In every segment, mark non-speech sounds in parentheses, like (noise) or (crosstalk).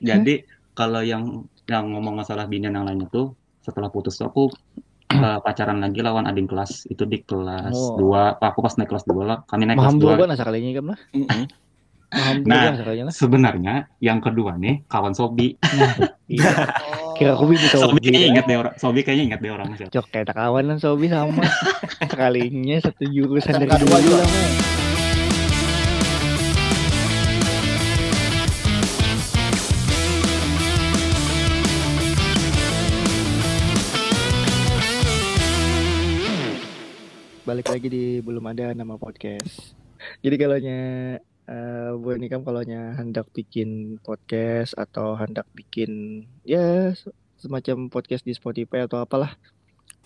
Jadi kalau yang yang ngomong masalah binian yang lainnya tuh setelah putus tuh aku uh, (clears throat) pacaran lagi lawan adik kelas itu di kelas Oh. 2 aku pas naik kelas 2 lah kami naik kelas Maham 2 dua kan kalinya kan lah. Nah. sebenarnya yang kedua nih kawan Sobi Iya. (laughs) Kira aku bisa Sobi Sobi. kayaknya ingat deh orang Sobi kayaknya ingat deh orang siapa Cok kayak kawan lah Sobi sama. (laughs) Sekalinya satu jurusan dari dua juga. Balik lagi di belum ada nama podcast. Jadi kalau nya eh Bu Nikam kalau nya hendak bikin podcast atau hendak bikin ya se- semacam podcast di Spotify atau apalah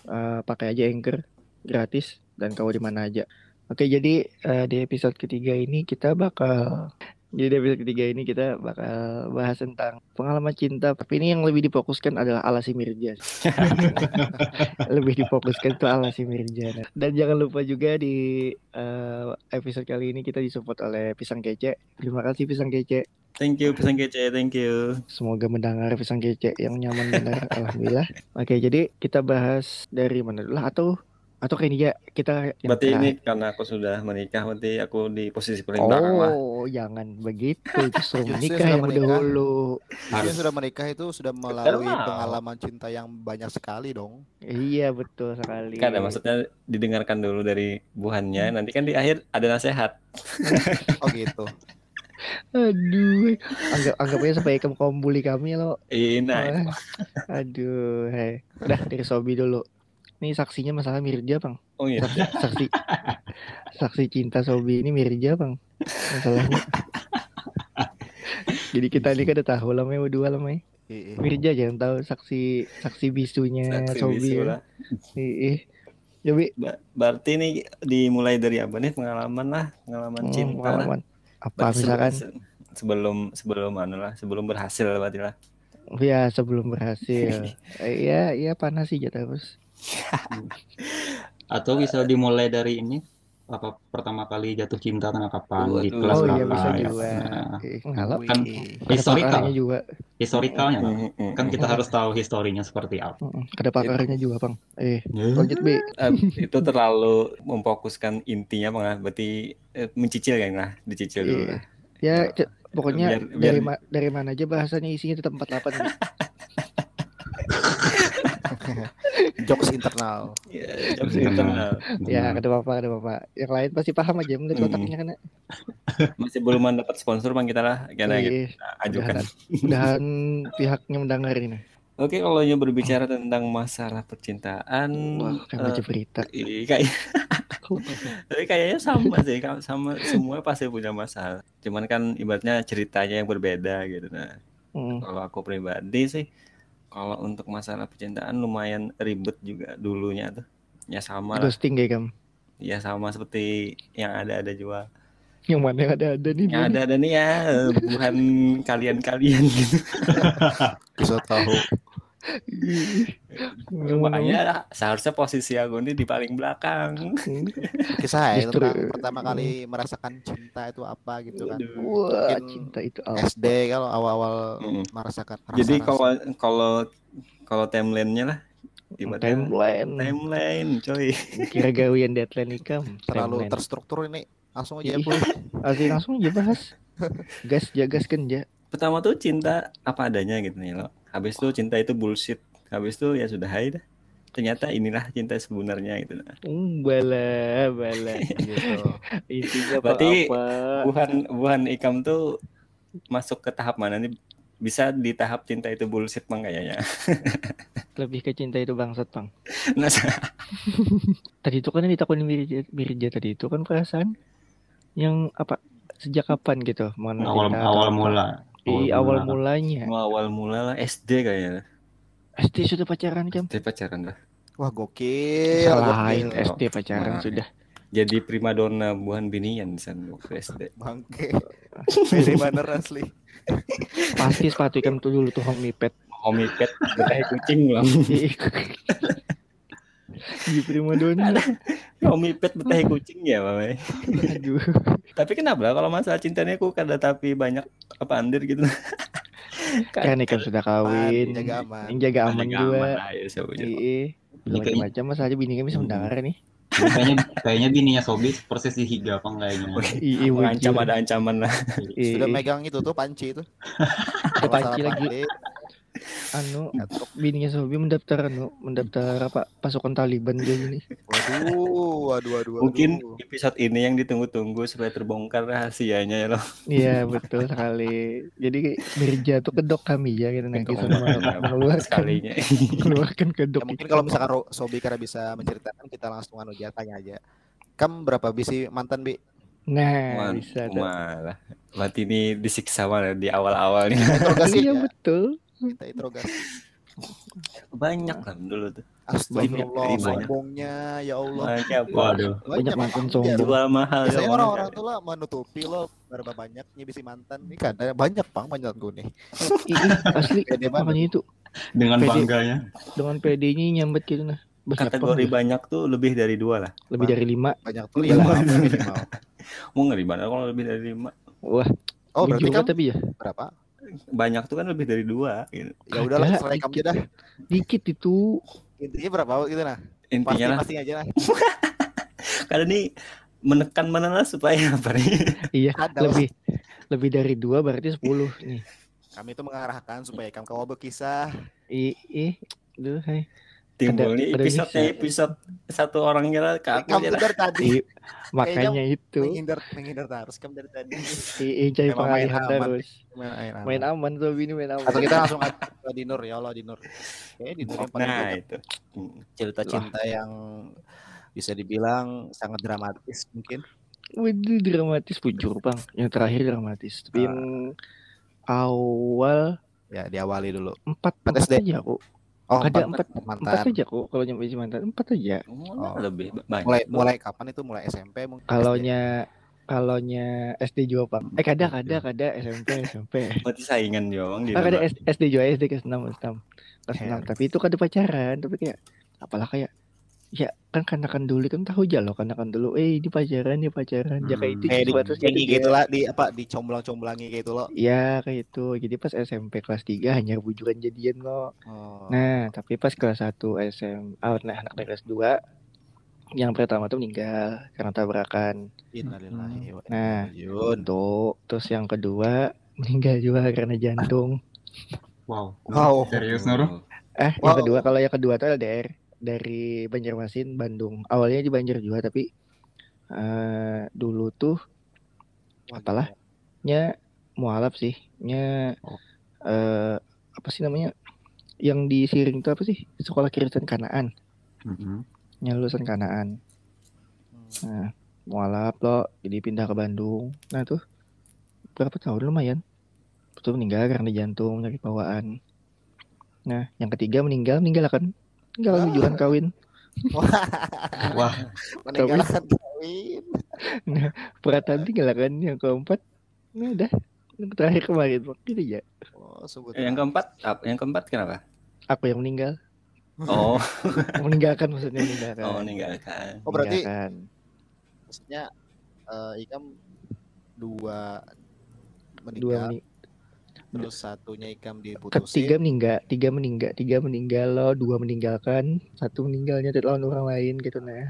eh, pakai aja Anchor gratis dan kau di mana aja. Oke, jadi eh, di episode ketiga ini kita bakal jadi di episode ketiga ini kita bakal bahas tentang pengalaman cinta. Tapi ini yang lebih difokuskan adalah ala si Mirja. (laughs) lebih difokuskan tuh ala si Mirja. Dan jangan lupa juga di eh, episode kali ini kita disupport oleh Pisang Kece. Terima kasih Pisang Kece. Thank you, pesan kece, thank you. Semoga mendengar Pisang Kece yang nyaman benar. (laughs) Alhamdulillah. Oke, jadi kita bahas dari mana dulu lah atau atau kayak ini ya kita Berarti ini karena aku sudah menikah, berarti aku di posisi paling belakang lah. Oh, jangan begitu. Justru menikah sudah yang menikah. Dia Harus. sudah menikah itu sudah melalui Wow. pengalaman cinta yang banyak sekali dong. Iya, betul sekali. Kan ada maksudnya didengarkan dulu dari buhannya, nanti kan di akhir ada nasihat. (laughs) Oh gitu. Aduh, anggap anggap aja supaya kamu kamu bully kami lo. Iya, nah. Aduh, hei. Udah dari Sobi dulu. Ini saksinya masalah Mirja, Bang. Oh iya. Saksi, saksi, saksi cinta Sobi ini Mirja, Bang. Masalahnya. (laughs) Jadi kita ini kan udah tahu lah, berdua lah, Mei. Iya. Mirja jangan tahu saksi saksi bisunya Saksi Sobi. bisu ya. lah. Ih, Jadi Ba- Berarti ini dimulai dari apa nih pengalaman lah, pengalaman hmm, cinta lah. pengalaman. Apa Berarti se- misalkan se- sebelum sebelum anu lah, sebelum berhasil berarti lah. ya sebelum berhasil. (laughs) Iya, iya panas sih jatuh terus. (laughs) atau bisa dimulai dari ini apa pertama kali jatuh cinta karena kapan di Waduh. kelas Oh berapa iya bisa ya. juga. Nah, Eh, Kalau kan historical juga. historicalnya lah. Mm-mm. kan kita harus tahu historinya seperti apa Ada pakarnya juga, Bang. Eh, lanjut B. Eh, itu terlalu memfokuskan intinya bang berarti eh, mencicil kan lah dicicil dulu Iya. lah. Ya, c- pokoknya Biar- dari biar- ma- dari mana aja bahasanya isinya tetap 48 B. (laughs) Jokes internal. Iya, jokes internal. Ya, ada apa-apa, ada apa-apa. Yang lain pasti paham aja melihat Mm. kotaknya kan. masih belum dapat sponsor bang kita lah karena kita Eh, ajukan mudahan pihaknya mendengar ini. oke kalau yang berbicara tentang masalah percintaan Wah, kayak eh, berita. iya, kayak (laughs) tapi kayaknya sama sih kalau sama semua pasti punya masalah cuman kan ibaratnya ceritanya yang berbeda gitu nah Mm. kalau aku pribadi sih kalau untuk masalah percintaan lumayan ribet juga dulunya tuh ya sama Ghosting kayak kamu. ya sama seperti yang ada-ada juga Yang mana yang ada-ada nih. yang ada ada nih ya bukan kalian-kalian gitu (laughs) Bisa tahu. Makanya seharusnya posisi aku ini di paling belakang Hmm. Kisah ya tentang pertama kali merasakan cinta itu apa gitu kan. Wah, Mungkin cinta itu apa? SD kalau awal-awal Mm. merasakan jadi kalau kalau kalau timelinenya lah Timeline. timeline coy Kira gawian deadline ikam. terlalu Timeline. terstruktur ini langsung aja. Bu. Asli langsung aja bahas. Gas jagas kan ja. pertama tuh cinta apa adanya gitu nih lo habis itu cinta itu bullshit habis itu ya sudah hai dah ternyata inilah cinta sebenarnya gitu nah. Hmm, bala bala. gitu. Intinya apa Berarti apa? buhan buhan ikam tuh masuk ke tahap mana nih bisa di tahap cinta itu bullshit bang kayaknya (laughs) Lebih ke cinta itu bangsat bang. nah, (laughs) Tadi itu kan yang ditakutin Mirja, Mirja tadi itu kan perasaan yang apa sejak kapan gitu mengenal awal awal apa? Di awal mulanya. awal mula lah SD kayaknya SD sudah pacaran kan? SD pacaran lah Wah gokil. Salahin gokil. SD pacaran Nah. sudah. jadi primadona buhan binian di sana waktu SD Bangke. Dari mana asli? (laughs) Pasti sepatu ikan tuh dulu tuh homipet. Homie pet betah kucing lah (laughs) Di prima donna. Homie pet betah kucing ya mama Aduh. tapi kenapa kalau masalah cintanya aku kada tapi banyak apa andir gitu kan Ikam sudah kawin. jaga aman. Yang jaga aman Jaga juga. Iya. Macam-macam mas aja bini kami bisa Hmm. mendengar nih. kayaknya kayaknya bininya Sobi persis di Higa apa kayaknya. Iya, Mengancam bujur. ada ancaman lah. Iya, Sudah iya. megang itu tuh panci itu. Ada panci lagi. Anu, (laughs) bininya Sobi mendaftar anu, mendaftar apa pasukan Taliban dia gini. (laughs) Waduh, waduh, waduh. Mungkin waduh. episode ini yang ditunggu-tunggu supaya terbongkar rahasianya ya loh. Iya betul sekali. Jadi Mirja tuh kedok kami ya gitu nanti sama mengeluarkan (laughs) mengeluarkan kedok. Ya, mungkin kalau misalkan Sobi karena bisa menceritakan kita langsung anu aja tanya aja. Kam berapa bisi mantan bi? Nah Wan, bisa malah. Berarti ini disiksa malah di awal-awal nih. Iya ya. betul. Kita interogasi. Banyak kan dulu tuh. Astagfirullah, Banyak, banyak. sombongnya ya Allah. Banyak? Waduh. Banyak mantan Bang. sombong. Jual mahal. Biasanya ya, orang-orang tuh lah menutupi lo berapa banyaknya bisi mantan. Ini kan ada banyak bang banyak gue nih. Ih, asli (laughs) banget. makanya itu Dengan Pede. bangganya. dengan PD-nya nyambet gitu nah. Banyak Kategori banget. banyak tuh lebih dari dua lah. lebih dari lima. Banyak tuh lima apa minimal. (laughs) Mau nggak mana kalau lebih dari lima? Wah, Oh berarti juga kan tapi ya berapa? Banyak tuh kan lebih dari dua. Gitu. Ya udahlah Ada, sesuai kamu dah. dikit itu. Intinya berapa gitu nah. Pasti Intinya lah, pasti aja lah. (laughs) karena ini menekan mana lah supaya (laughs) apa nih? Iya, Ada lebih lebih dari dua berarti sepuluh nih. Kami tuh mengarahkan supaya kamu kau berkisah. Ih, ih, duh, hai. Timbul nih ada episode bisa. episode satu orangnya lah ke aku Kamu dari tadi Ih, makanya itu. menghindar menghindar terus kamu dari tadi. Ih, cari pengalihan aman. terus. Main aman. Main aman tuh ini main aman. Atau kita langsung ke Dinur ya Allah Dinur. Paling Nah itu. Hmm. cerita cinta yang bisa dibilang sangat dramatis mungkin. Waduh dramatis bujur bang. Yang terakhir dramatis. Tapi Ah. yang awal Ya diawali dulu. empat Empat empat SD. aja kok. Oh, Ada empat, empat empat aja kok kalau nyampe si mantan empat aja. Oh, lebih ba- banyak. Mulai mulai kapan itu? Mulai SMP mungkin. Kalau SD. nya kalau nya SD juga bang. Eh kada kada kada SMP SMP. (laughs) Berarti saingan juga bang. di Ah kada. S- SD juga SD kelas enam kelas enam kelas Heh. enam. Tapi itu kada pacaran. Tapi kayak apalah kayak ya kan kanakan dulu kan tahu aja loh kanakan dulu eh ini pacaran ini pacaran ya kayak itu kayak di, sebatas kayak gitu gitu lah di apa dicomblang-comblangi kayak itu loh. Ya kayak itu. Jadi pas SMP kelas 3 hanya bujukan jadian kok. Oh. Nah, tapi pas kelas 1 SM, ah, nah, anak kelas 2 yang pertama tuh meninggal karena tabrakan. Innalillahi wa inna Nah, ilaihi raji'un. Untuk terus yang kedua (laughs) meninggal juga karena jantung. Wow. Wow. Serius Nur? Eh, Wow. yang kedua kalau yang kedua tuh LDR dari Banjarmasin, Bandung. Awalnya di Banjar juga tapi eh dulu tuh apalah nya mualaf sih. Nya Oh. eh apa sih namanya? Yang di Siring itu apa sih? Sekolah Kristen Kanaan. Mhm. Nya lulusan Kanaan. Nah, mualaf lo jadi pindah ke Bandung. Nah tuh berapa tahun lumayan. Betul meninggal karena jantung penyakit bawaan. Nah, yang ketiga meninggal meninggal kan Enggak tujuan kawin. Wah, Meninggalkan kawin. Perhatian tinggal kan yang keempat. Nah, udah. Yang terakhir kemarin waktu itu ya. Oh, sebut Eh, yang keempat apa? Yang keempat kenapa? Aku yang meninggal. Oh, (laughs) meninggalkan maksudnya meninggalkan. oh meninggalkan. Oh, berarti Meninggalkan. maksudnya eh Ikam dua dua meninggal mening- terus satunya Ikam ketiga diputusin. meninggal, tiga meninggal, tiga meninggal lo, dua meninggalkan, satu meninggalnya lawan orang lain gitu nah.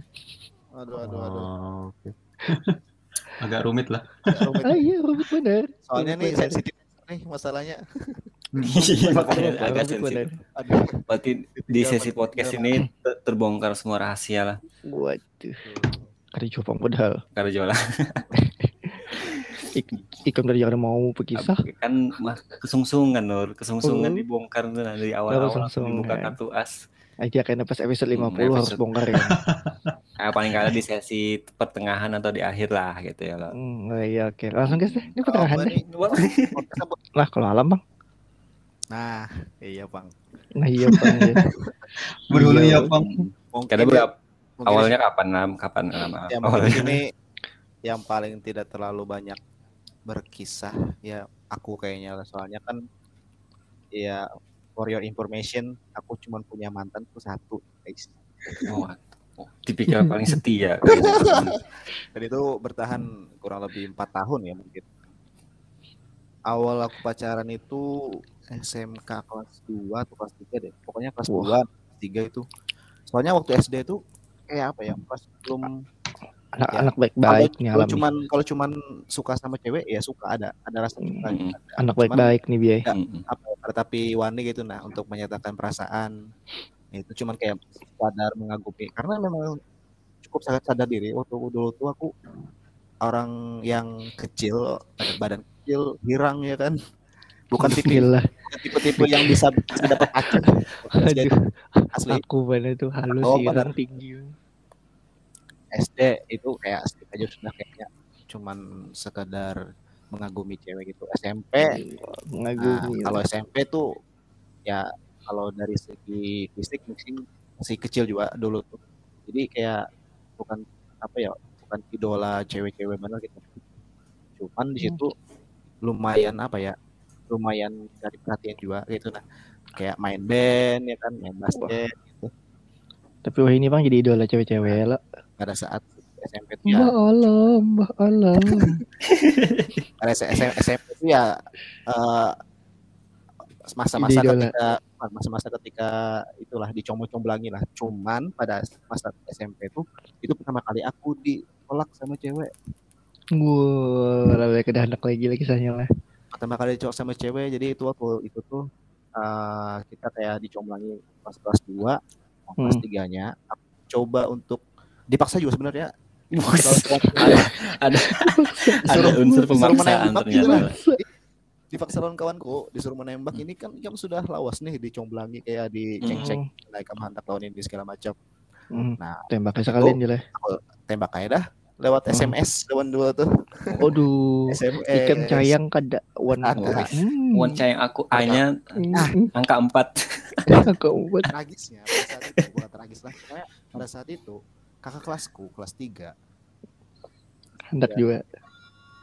Aduh aduh aduh. Oh, oke. (laughs) Agak rumit lah. Agak rumit. Ah iya, rumit benar. Soalnya nih Rumit benar. sensitif nih masalahnya. Iya, (laughs) makanya agak sensitif. Aduh. Berarti di sesi podcast ini ter- terbongkar semua rahasia lah. Waduh, ada jopang padahal. Karena jualan Ikam dari yang mau berkisah. kan mah kesungsungan Nur, kesungsungan Oh. dibongkar tuh nah, dari Oh, awal-awal kesungsungan. dibuka kartu as. Aja karena pas episode 50 Hmm, harus episode. bongkar ya. (laughs) Ah, paling kali di sesi pertengahan atau di akhir lah gitu ya loh. Hmm, oh iya oke. Langsung guys deh. Ini pertengahan (laughs) Apa deh. Lah kalau alam bang. Nah, iya Bang. Nah iya bang. (laughs) ya. Berhulu Iya. ya, Bang. Mungkin Karena berapa awalnya kapan Nam? Kapan Nam? ya Awalnya. di sini yang paling tidak terlalu banyak berkisah ya aku kayaknya lah. soalnya kan ya for your information aku cuma punya mantan tuh satu guys Oh, oh, tipikal paling setia. (laughs) (laughs) dan itu bertahan kurang lebih empat tahun ya mungkin awal aku pacaran itu SMK kelas 2 atau kelas 3 deh. Pokoknya kelas Wah. 2, kelas 3 itu. Soalnya waktu SD itu kayak apa ya? Pas belum Anak-anak kalau baik-baik nih kalau cuman kalau cuman suka sama cewek ya suka ada ada rasa suka Mm-mm. ada. Anak Cuman baik-baik nih biaya. Ya. Mm-mm. apa tapi wani gitu nah untuk menyatakan perasaan Ya, itu cuman kayak sadar mengagumi karena memang cukup sangat sadar diri waktu dulu tuh aku orang yang kecil badan kecil hirang ya kan bukan tipe Gila. tipe-tipe yang bisa, bisa dapat pacar (laughs) asli aku mana tuh halus Oh, sih bener. tinggi. SD itu kayak asli aja sudah kayaknya cuman sekedar mengagumi cewek gitu SMP Nah, Mengagumi. kalau SMP tuh ya kalau dari segi fisik mungkin masih kecil juga dulu tuh. Jadi kayak bukan apa ya, bukan idola cewek-cewek mana gitu. Cuman di situ lumayan apa ya? Lumayan dari perhatian juga gitu nah. Kayak main band ya kan, main basket gitu. Tapi wah ini bang jadi idola cewek-cewek lah. Pada saat SMP tuh ya, Mbak alam, mbak alam. (laughs) pada SMP, SMP tuh ya eh, masa-masa ketika masa-masa ketika itulah dicomblang-comblangi lah. Cuman pada masa SMP tuh itu pertama kali aku ditolak sama cewek. Wah, lebih ke anak lagi lah kisahnya lah. Pertama kali ditolak sama cewek. Jadi itu waktu itu tuh eh, kita kayak dicomblangin pas kelas 2, kelas Hmm. 3-nya aku coba untuk dipaksa juga sebenarnya. (laughs) ada ada (laughs) unsur pemaksaan menembak gitu ternyata. lah. (laughs) dipaksa lawan kawanku disuruh menembak ini kan yang sudah lawas nih dicomblangi kayak diceng-ceng naik kamu hantar tahun ini segala macam Hmm, nah tembaknya sekalian aja lah. tembak aja dah lewat Hmm. SMS lawan dua tuh Aduh, SMS (laughs) ikan cayang kada wan. Ada. Hmm. Wan yang aku A-nya Hmm. angka 4. (laughs) Kau buat tragisnya pada saat itu bukan tragis lah Pokoknya pada saat itu kakak kelasku kelas 3 hendak juga.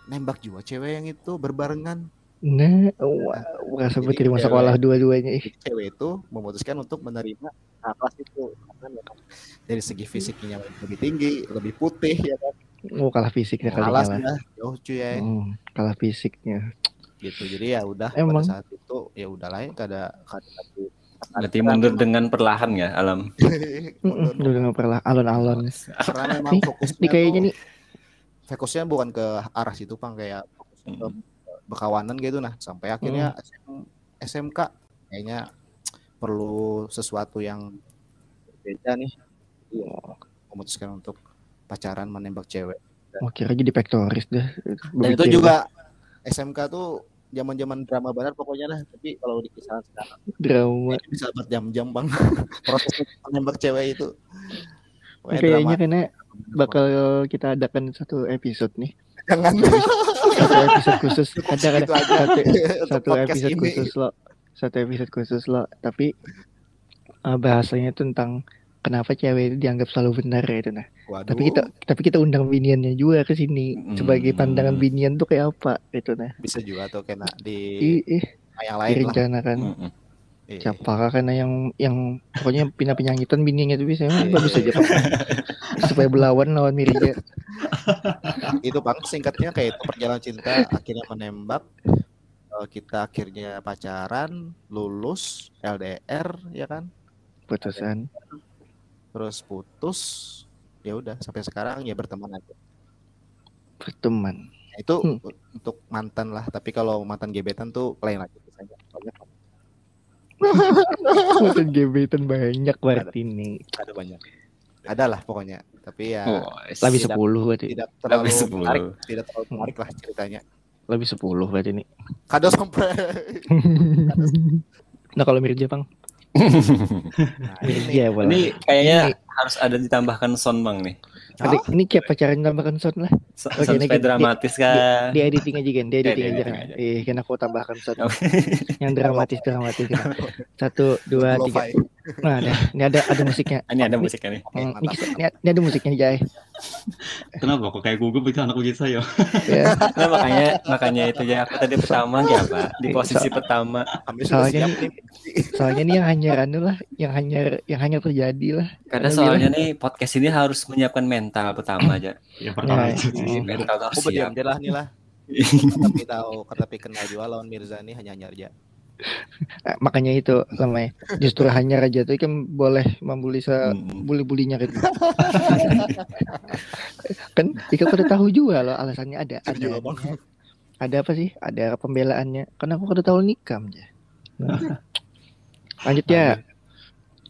nembak juga cewek yang itu berbarengan Nah, wah, merasa Jadi berterima cewek- sekolah dua-duanya. Jadi cewek itu memutuskan untuk menerima kelas itu karena memang dari segi fisiknya lebih tinggi lebih putih ya kan Oh, kalah fisiknya kali alas lah. dah jauh cuy ya Hmm, kalah fisiknya. gitu jadi ya udah Emang? pada saat itu ya udah lah ya kada kada satu Berarti mundur dengan perlahan ya alam. Udah nggak pernah alon-alon. karena memang Nih, fokusnya Ini kayaknya nih, fokusnya bukan ke arah situ pang kayak fokusnya ke bekawanan gitu. Nah sampai akhirnya SM SMK kayaknya perlu sesuatu yang berbeda nih. Ya, memutuskan untuk pacaran menembak cewek. Mau kira jadi pektoris dah. dan itu juga SMK tuh zaman-zaman drama banget pokoknya lah. Tapi kalau di kisah sekarang drama. bisa berjam-jam bang. (laughs) Proses menembak cewek itu. Pokoknya Kayaknya karena bakal kita adakan satu episode nih. jangan (laughs) Satu episode khusus. Ada ada Itu aja. satu, satu podcast episode ini. khusus lo. Satu episode khusus lo. Tapi eh, bahasanya tentang kenapa cewek itu dianggap selalu benar ya itu nah. Waduh. Tapi kita tapi kita undang biniannya juga ke sini Hmm. sebagai pandangan binian tuh kayak apa itu nah. bisa juga tuh kena di Ih, ih yang lain lah direncanakan. Iya. Siapa karena yang yang pokoknya pindah penyanyitan bininya itu bisa emang bagus aja (laughs) supaya belawan lawan Mirja. (laughs) itu bang singkatnya kayak itu perjalanan cinta akhirnya menembak eh, kita akhirnya pacaran lulus LDR ya kan Putusan. terus putus ya udah sampai sekarang ya berteman aja Berteman. Nah, itu Hmm. untuk mantan lah tapi kalau mantan gebetan tuh lain lagi biasanya (laughs) Mantan gebetan banyak berarti nih. ada banyak ada lah pokoknya tapi ya Oh, Lebih Tidak. sepuluh berarti. tidak terlalu Lebih sepuluh. menarik tidak terlalu menarik lah ceritanya Lebih sepuluh berarti nih. kado sampai (laughs) nah kalau Mirja bang. (laughs) nah, ini boleh. Ini kayaknya harus ada ditambahkan sound bang nih. Ada, ini kayak pacaran tambahkan sound lah. So- Oke, sound ini supaya dramatis kan. Di editing aja kan, di editing di aja editing kan. aja. Eh, kan aku tambahkan sound Oh. yang dramatis dramatis. kan. Satu, dua, tiga. Nah, ada, ini ada ada musiknya. Ini ada musiknya nih. Ini, ini ada musiknya Jai. Kenapa kok kayak gugup itu anak ujian saya? Ya, Nah, makanya makanya itu ya aku tadi pertama ya pak di posisi pertama. Kami sudah Soalnya siap nih. soalnya ini yang hanya anu lah, yang hanya yang hanya terjadi lah. Karena Ada soalnya nih podcast ini harus menyiapkan mental pertama aja. (clears throat) Yang pertama Nah, itu. hmm. Mental harus Aku berdiam siap. aja lah nih lah. (laughs) tapi tahu tapi kenal juga lawan Mirza nih hanya hanya aja. Eh, makanya itu namanya justru hanya raja tuh kan boleh membuli se Hmm. bully-bulinya gitu. (laughs) kan Ika pada tahu juga loh alasannya ada ada ada apa sih ada pembelaannya karena aku pada tahu nikam aja Nah. lanjut ya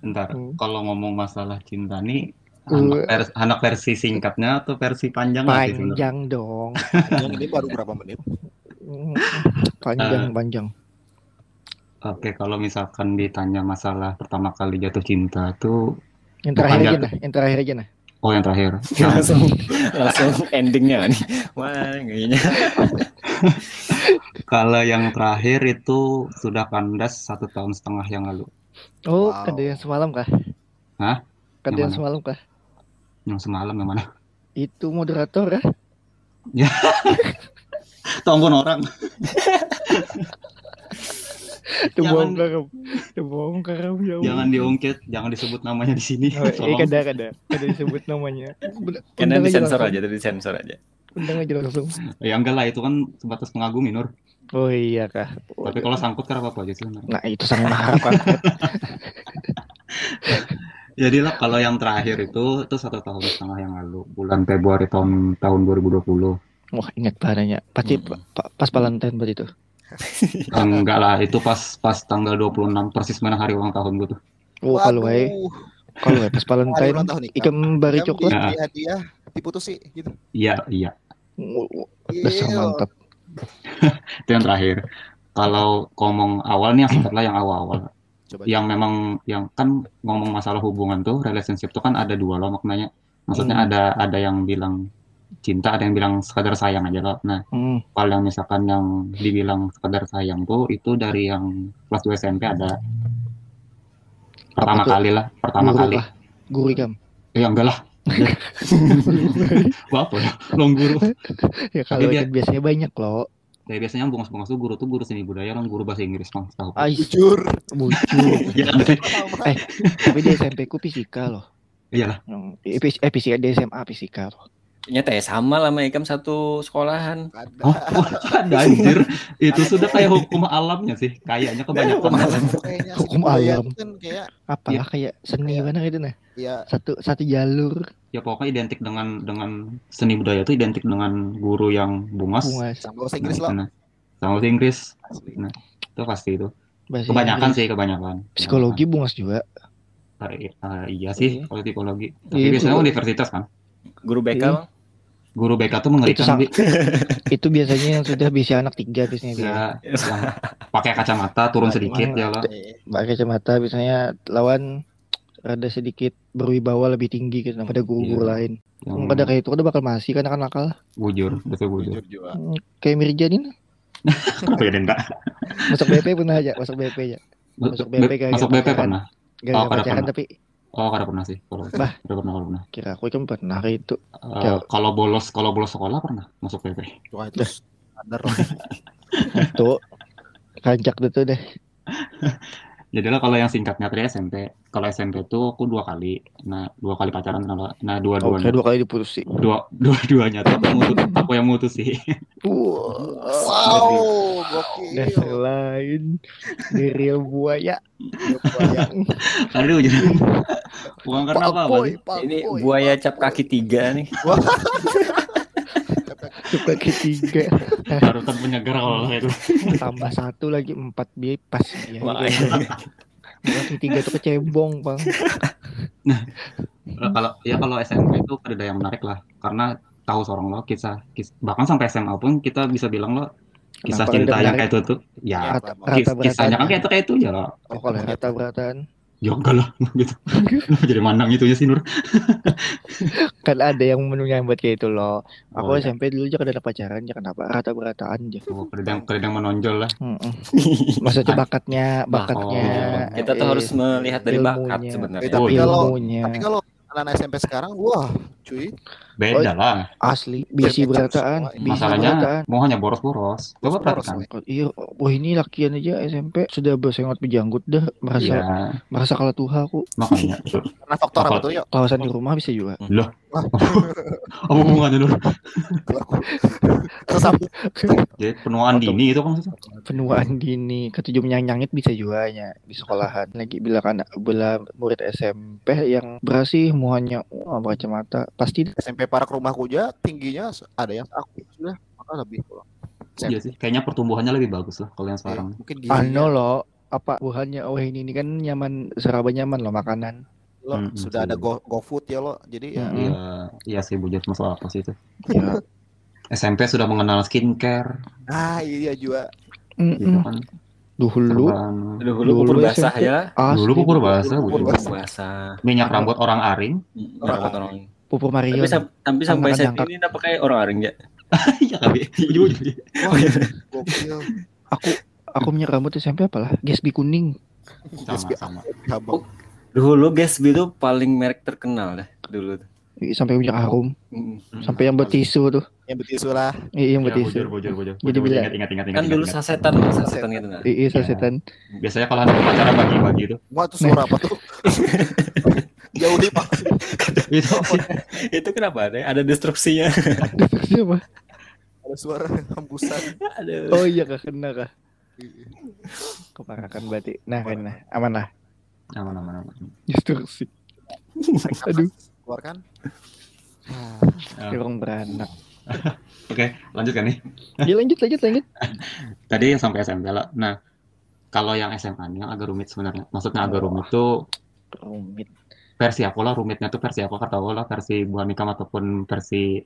Ntar, Hmm. kalau ngomong masalah cinta nih, Uh. anak, vers- anak versi singkatnya atau versi panjang lagi panjang dong Yang ini baru berapa menit? (laughs) Panjang panjang Oke, kalau misalkan ditanya masalah pertama kali jatuh cinta tuh, yang terakhir aja nah yang terakhir aja nah oh yang terakhir. (laughs) langsung langsung endingnya nih. Wah, kayaknya. (laughs) Kalau yang terakhir itu sudah kandas satu tahun setengah yang lalu. oh Wow. kejadian semalam kah Hah? Yang semalam kah Yang semalam yang mana? itu moderator ya (laughs) Tonggon orang. Itu Jangan- bongkar itu bongkar ya. Jangan diungkit, jangan disebut namanya di sini. Oh, iya Tolong. kada kada kada disebut namanya. Karena disensor aja, tadi disensor aja. Undang aja langsung. Ya enggak lah, itu kan sebatas pengagumi Nur. Oh iya kah. Oh, Tapi kalau sangkut kan apa aja sih. Nah itu sangat mahal kan. (laughs) Jadi lah kalau yang terakhir itu itu satu tahun setengah yang lalu, bulan Februari tahun tahun 2020. Wah ingat bahannya. Pasti Hmm. pa- pa- pas Valentine berarti itu. Enggak lah, itu pas pas tanggal 26 persis mana hari ulang tahun gue tuh. Oh kalau wae Waduh, kalau wae pas Valentine ulang tahun nih. ikan bari coklat. Ya. di hadiah diputus sih gitu. Iya, iya. Dasar Gila. mantap. (laughs) Itu yang terakhir. Kalau ngomong awal nih yang singkat lah yang awal-awal. Coba Yang memang yang kan ngomong masalah hubungan tuh relationship tuh kan ada dua loh maknanya. Maksudnya Hmm. ada ada yang bilang cinta, ada yang bilang sekadar sayang aja loh. Nah, Hmm. kalau yang misalkan yang dibilang sekadar sayang tuh itu dari yang kelas 2 SMP ada pertama kali lah, pertama Guru kali. lah. Guru ikam. Eh enggak lah. Gua apa ya? Long guru. ya kalau dia- biasanya banyak loh. Ya biasanya yang bungas-bungas tuh guru tuh guru seni budaya, long guru bahasa Inggris, Bang, tahu. Ais, jujur. bucu. (laughs) Iya kan? Eh, tapi di SMP ku fisika loh. Iyalah. Eh, eh, fisika di SMA fisika loh. Ternyata ya sama lah sama Ikam satu sekolahan. Ada. Oh, ada anjir. Itu sudah kayak hukum alamnya sih. Kayaknya kebanyakan. Hukum alam. Kayaknya Hukum budaya alam. kan kayak Apa Iya. kayak seni Kayak- mana gitu nah. ya Satu satu jalur Ya pokoknya identik dengan dengan seni budaya itu identik dengan guru yang bungas. bungas. sama bahasa Inggris lah. Nah, sama bahasa Inggris. Nah, itu pasti itu. Bahasa Kebanyakan Inggris. sih, kebanyakan. Psikologi bungas juga. Ah, iya sih, Iya. kalau psikologi. Tapi Iya, biasanya itu- universitas kan. Guru BK, Iya. Bang. Guru BK tuh mengerikan, sang- Bi. (laughs) Itu biasanya yang sudah bisa anak tiga biasanya dia. Ya, yang pakai kacamata turun sedikit ya lah. Pakai kacamata biasanya lawan rada sedikit berwibawa lebih tinggi gitu daripada guru-guru Iya. lain. Yang Hmm. Pada kayak itu udah bakal masih kan akan nakal. bujur, betul bujur. juga. Hmm, Kayak Mirja nih. (laughs) Denda? Masuk BP pernah aja, masuk BP aja. Masuk BP kayak Masuk BP pernah. Gak Oh, kada pacaran pernah. tapi Oh, kada pernah sih. Kalau Bah. kada pernah, kada pernah. kira aku kan pernah itu. Ya. kalau bolos, kalau bolos sekolah pernah masuk PP. Wah itu standar. (laughs) Itu kancak itu deh. (laughs) Jadi lah kalau yang singkatnya tadi SMP. Kalau SMP tuh aku dua kali. Nah, dua kali pacaran kalau nah Oh, dua-duanya kayak dua kali diputus sih. dua (laughs) dua-duanya tuh aku, mutu, aku yang mutus sih. (laughs) Wow, gokil. Dasar lain dari buaya. Buaya. (laughs) Aduh, jadi bukan karena sih. Pak Ini buaya cap kaki tiga nih. Suka ketiga. Barusan penyegar kalau itu. tambah satu lagi empat biaya pas. Ya. Wah, Kaki tiga tuh kecebong bang. Eh, kalau ya kalau SMP itu ada yang menarik lah. Karena tahu seorang lo kisah, kis- bahkan sampai SMA pun kita bisa bilang lo kisah Kenapa cinta yang kayak itu tuh ya Rata, kis- rata kisahnya kan kayak itu kayak itu ya lo Oh kalau rata beratan ya enggak lah (laughs) gitu Kenapa (laughs) jadi mandang itu ya sih Nur (laughs) kan ada yang menunya buat kayak itu loh. Aku Oh, iya. SMP dulu aja ada pacaran ya kenapa rata berataan aja. oh, kadang kadang menonjol lah. Maksudnya bakatnya, bakatnya. Oh. Kita tuh eh, harus melihat dari bakat ilmunya. sebenarnya. Eh, tapi Oh, iya. kalau ilmunya. tapi kalau anak SMP sekarang, wah, cuy, Beda lah. Asli, bisi berataan, Masalahnya berataan. mau hanya boros-boros. Coba perhatikan. Iya, wah ini lakian aja SMP sudah bersengot berjanggut dah merasa Iya, merasa kalah tuha aku. makanya. (laughs) Karena faktor apa tuh yuk? Kawasan di rumah bisa juga. (laughs) (laughs) Apa hubungannya dulu? Jadi penuaan Atau- dini itu kan maksudnya. Penuaan dini, ketujuh nyang-nyangit bisa juga ya di sekolahan. Lagi bila anak bila murid SMP yang berasih muanya wah kacamata pasti SMP para ke rumahku aja tingginya ada yang aku sudah maka lebih pulang. Iya sih. Kayaknya pertumbuhannya lebih bagus lah kalau yang sekarang. Mungkin gini Ano loh apa buhannya oh ini ini kan nyaman seraba nyaman loh makanan lo Mm-mm, sudah ada go GoFood ya lo. Jadi ya Mm. Iya, iya sih bujur masalah apa sih itu. ya (laughs) SMP sudah mengenal skincare, ah iya juga. gitu mm-mm. kan. dulu. Dulu kubur basah ya. asli Dulu pupur basah, bujur. basah. Minyak rambut orang aring. Orang orang. Pupur Mario Tapi, sam- tapi sampai saat jangkak. ini udah pakai orang aring (laughs) ya. Iya kali. Gokil. aku punya rambut SMP apalah Gatsby kuning Sama sama. Dulu Gatsby itu paling merek terkenal dah dulu. tuh. Sampai punya harum Mm. sampai yang bertisu tuh Yang betul lah. iya yang Ya, bertisu bujur bujur bujur. Jadi bila- ingat ingat ingat ingat. Kan dulu ingat. sasetan, sasetan gitu nah. iya sasetan Biasanya kalau ada pacaran bagi-bagi itu. Wah itu suara apa tuh? (laughs) Jauh nih pak. (laughs) Itu itu kenapa ada? Ada destruksinya. siapa Ada suara hembusan. Aduh. oh iya kak kena kak keparakan berarti nah kan nah aman lah aman aman aman. instruksi aduh Keluarkan. Ah. orang beranak (laughs) Oke, lanjut kan nih. ya lanjut lanjut lanjut (laughs) Tadi yang sampai SMP lah. Nah, kalau yang SMA-nya agak rumit sebenarnya. Maksudnya agak rumit tuh rumit versi aku lah rumitnya tuh versi aku kata aku lah versi Bu Anikam ataupun versi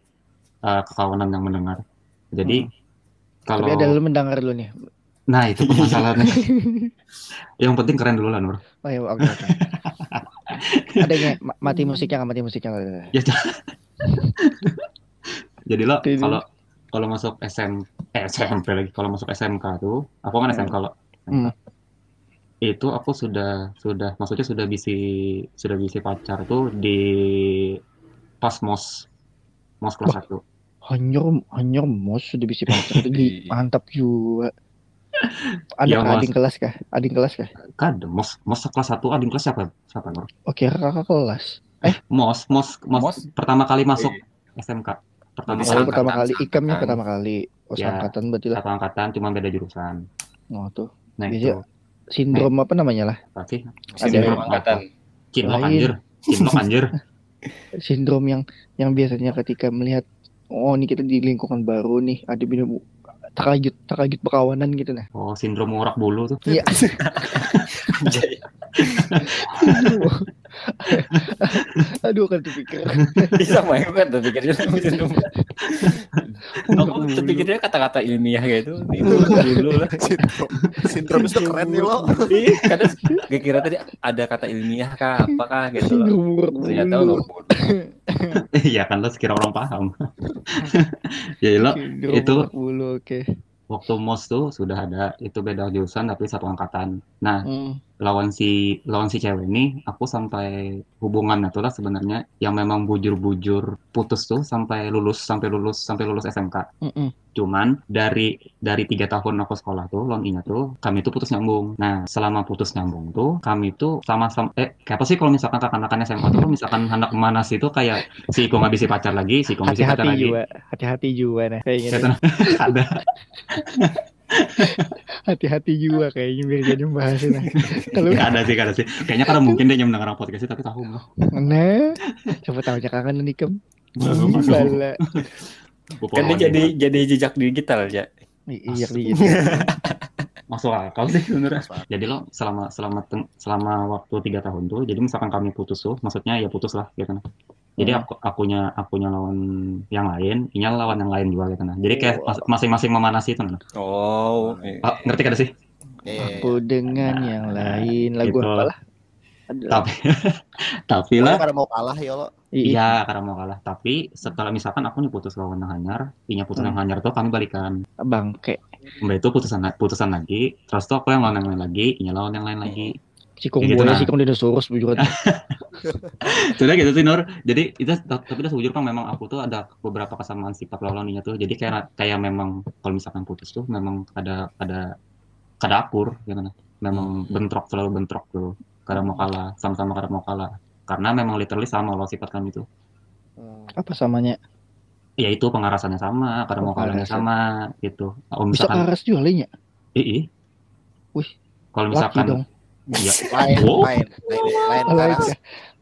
eh, kekawanan yang mendengar. Jadi kalau tapi ada lu mendengar dulu nih nah itu permasalahannya. (laughs) yang penting keren dulu lah Nur. oh ya oke oke ada nggak Ma- mati musiknya nggak mati musiknya? Ya, Jadi lo kalau kalau masuk SM eh, SMP lagi kalau masuk SMK tuh aku kan SMK lo. Hmm. Itu aku sudah sudah maksudnya sudah bisi sudah bisi pacar tuh di pas mos mos kelas Wah. 1. hanyur hanyur mos sudah bisa pacar itu di- (laughs) mantap juga ada Ya, Mas. ading kelas kah ading kelas kah Kan mos mos kelas 1 adik kelas siapa? Siapa Nur? oke kakak kelas Mos mos mos, Mos? pertama kali masuk SMK. Pertama Bisa oh kali angkatan, pertama kali ikamnya pertama kali oh Ya. angkatan berarti lah satu angkatan cuma beda jurusan. oh tuh Nah, itu sindrom apa namanya lah? Ada Sindrom angkatan. Cinlok anjir. Cinlok anjir. (laughs) sindrom yang yang biasanya ketika melihat oh ini kita di lingkungan baru nih ada bina terkajut terkajut perkawanan gitu nah Oh, sindrom urak bulu tuh. iya. (laughs) (laughs) (laughs) aduh kan terpikir (laughs) sama ya kan terpikirnya sindrom. (laughs) Aku terpikirnya kata-kata ilmiah gitu. Itu dulu lah. Sindrom. Sindrom itu keren nih lo. Iya, kadang gue kira tadi ada kata ilmiah kah, apakah gitu loh. Ternyata lo Iya kan lo sekira orang paham. Jadi lo itu- bulu oke waktu mos tuh sudah ada itu beda jurusan tapi satu angkatan. Nah, Hmm. Lawan si lawan si cewek ini aku sampai hubungannya tuh lah sebenarnya yang memang bujur-bujur putus tuh sampai lulus sampai lulus sampai lulus SMK. Mm-mm. Cuman dari dari tiga tahun aku sekolah tuh, loan nya tuh kami tuh putus nyambung. Nah, selama putus nyambung tuh kami tuh sama-sama eh kayak apa sih kalau misalkan kakak-kakaknya SMA tuh misalkan anak manas itu kayak si Iko nggak bisa pacar lagi, si Iko nggak bisa pacar hati-hati lagi. juga hati-hati juga nah Saya nih. tenang, ada (laughs) (laughs) hati-hati juga kayaknya biar jadi bahasnya (laughs) nah kalau Nggak ada sih, ada sih. Kayaknya karena mungkin dia mendengar podcast ini tapi tahu nggak? nah coba tahu kangen nih kem Bala. Kan dia jadi jadi jejak digital ya. iya gitu (laughs) masuk akal sih sebenarnya. Jadi lo selama selama selama waktu tiga tahun tuh, jadi misalkan kami putus tuh, maksudnya ya putus lah gitu nah. Jadi Hmm. aku akunya akunya lawan yang lain, inya lawan yang lain juga gitu nah. Jadi kayak mas- masing-masing memanasi itu nah. Oh, Ah, ngerti kada sih? Iya, iya, iya. aku dengan yang lain lagu Gitu. apa lah Ada- Tapi (laughs) tapi lah pada mau kalah ya lo. iya Iya, karena mau kalah. Tapi setelah misalkan aku putus lawan yang hanyar, inya putus Hmm. yang hanyar tuh kami balikan. bangke Mbak itu putusan putusan lagi, terus tuh aku yang lawan yang lain lagi, inya lawan yang lain lagi. si kong Ya gitu buaya nah. si kong dinosaurus bujur (laughs) Sudah gitu sih Nur. Jadi itu tapi udah sejujur kan memang aku tuh ada beberapa kesamaan sifat lawannya tuh. Jadi kayak kayak memang kalau misalkan putus tuh memang ada ada kada akur gimana. Memang bentrok selalu bentrok tuh. Kadang mau kalah, sama-sama kadang mau kalah. Karena memang literally sama loh sifat kami tuh. Hmm. Apa samanya? Ya itu pengarasannya sama, kadang Oh, mau kalahnya sama gitu. Kalau Bisa misalkan karas juga lainnya. Wih, Kalau Laki misalkan dong. Ya (laughs) Lain, Oh. lain, lain, lain Oh, lain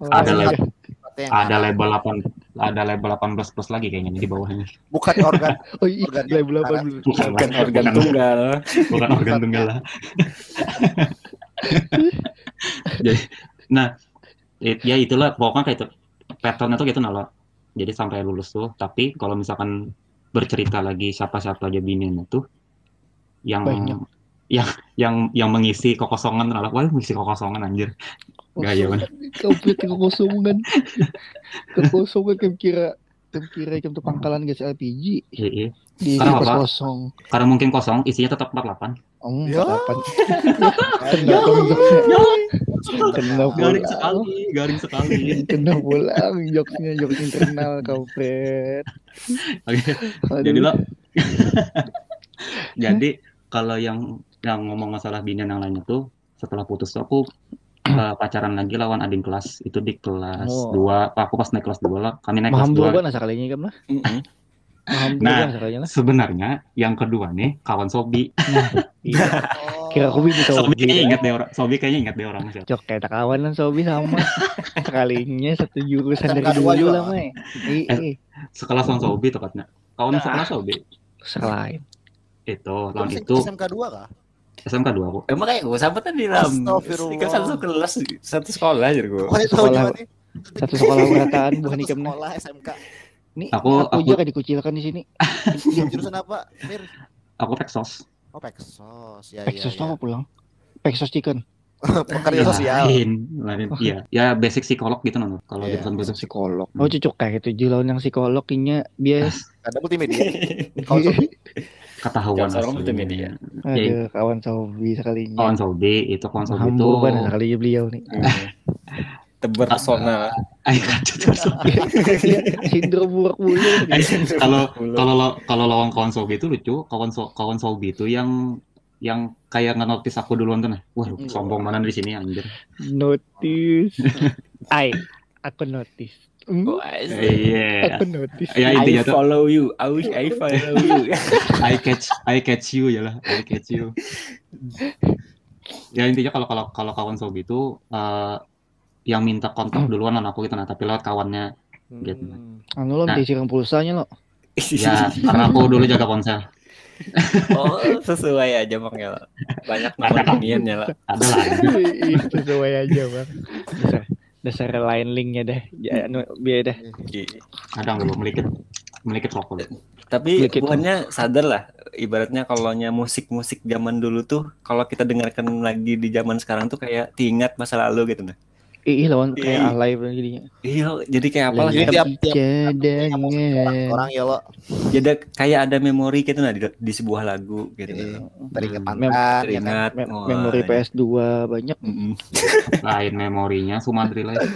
Ada lain ya. Sesuatu yang ada label 8 ada label 18 plus lagi kayaknya di bawahnya. Bukan organ. (laughs) Oh iya, Organ label apa karas. dulu? Bukan, Bukan organ tunggal. bukan organ tunggal lah. (laughs) Jadi, nah, it- ya itulah pokoknya kayak itu patternnya tuh gitu nalo. Jadi sampai lulus tuh, tapi kalau misalkan bercerita lagi siapa-siapa aja bininya tuh yang Banyak. Yang yang yang mengisi kekosongan nalo. Wah, mengisi kekosongan anjir. Gaya bener. Komplit kekosongan. (laughs) Kekosongan kayak kira kayak kira tuh pangkalan gas LPG Iya, iya. di Karena apa? kosong. Karena mungkin kosong, isinya tetap 48. Oh, Ya. delapan. (laughs) Ya, Kena jokesnya. Kena Garing sekali, garing sekali. Kena pulang jokesnya jokes internal kampret. Oke. Aduh. Jadi lo (laughs) Jadi kalau yang yang ngomong masalah binian yang lainnya tuh setelah putus tuh aku (clears throat) eh, pacaran lagi lawan adik kelas itu di kelas Oh. 2 aku pas naik kelas 2 lah kami naik kelas Maham 2 dua kan asakalinya kan lah. Dua Nah. sebenarnya yang kedua nih kawan Sobi Iya. Oh. Kira aku bisa Sobi Sobi. kayaknya ingat deh orang Sobi kayaknya ingat deh orang siapa Cok kayak kawan kan Sobi sama. (laughs) Sekalinya satu jurusan dari dua dulu lah, Mai. Iya. sekelas sama Sobi tepatnya kawan sekelas Sobi Selain. itu lawan itu SMK 2 kah? SMK 2 aku Emang kayak gue sama tadi lam. Astagfirullah. Kan satu kelas, satu sekolah aja gue. Sekolah-. Satu sekolah berataan bukan nah. sekolah SMK. Nih, Aku- aku, aku- juga dikucilkan di sini. Jurusan apa? Mir? aku Peksos Oh, Peksos. Ya, Peksos ya, tuh ya. apa pulang? Peksos chicken. (laughs) Pekerja sosial. lain lain iya ya basic psikolog gitu nonton kalau Iya, jurusan itu Psikolog. Oh cocok kayak itu lawan yang psikolog kayaknya bias. Ada multimedia. (laughs) Ketahuan aslinya. multimedia. Ada kawan Sobi sekalinya. kawan Sobi itu kawan Sobi itu Hambo kan sekalinya beliau nih. Tebar pesona. Ay, kacau, kacau. Iya, (laughs) Sindrom burak bulu. Eh, kalau kalau kalau lawan kawan Sobi itu lucu kawan so, kawan Sobi itu yang yang kayak nge-notice aku duluan tuh nah wah sombong mana di sini anjir Notice. (laughs) Ai, aku notice. Hmm, Oh, I, iya Aku notice. ya I tuh follow you. I wish I follow you. (laughs) I catch I catch you ya lah I catch you ya intinya kalau kalau kalau kawan Sobi itu eh, yang minta kontak duluan sama aku gitu nah tapi lewat kawannya gitu Anu lo Nah. pulsanya lo. ya karena aku dulu jaga ponsel oh, (laughs) sesuai aja Bang ya. Banyak nomor iniannya lah. ada Sesuai aja bang. Dasar, dasar lain linknya deh. Ya, anu, biar deh. kadang dulu melikit melikit rokok. Tapi Dikit. bukannya sadar lah ibaratnya kalau musik-musik zaman dulu tuh kalau kita dengarkan lagi di zaman sekarang tuh kayak diingat masa lalu gitu nah. Ih, lawan kayak Ih. alay jadinya. Iya, jadi kayak apa lah Jadi kita tiap tiap orang ya lo jadi kayak ada memori gitu nah di, di sebuah lagu gitu. Iya. teringat Mem- mantan ya kan? Teringat Mem- wah, memori PS2 banyak. (laughs) lain memorinya Sumantri lain (laughs)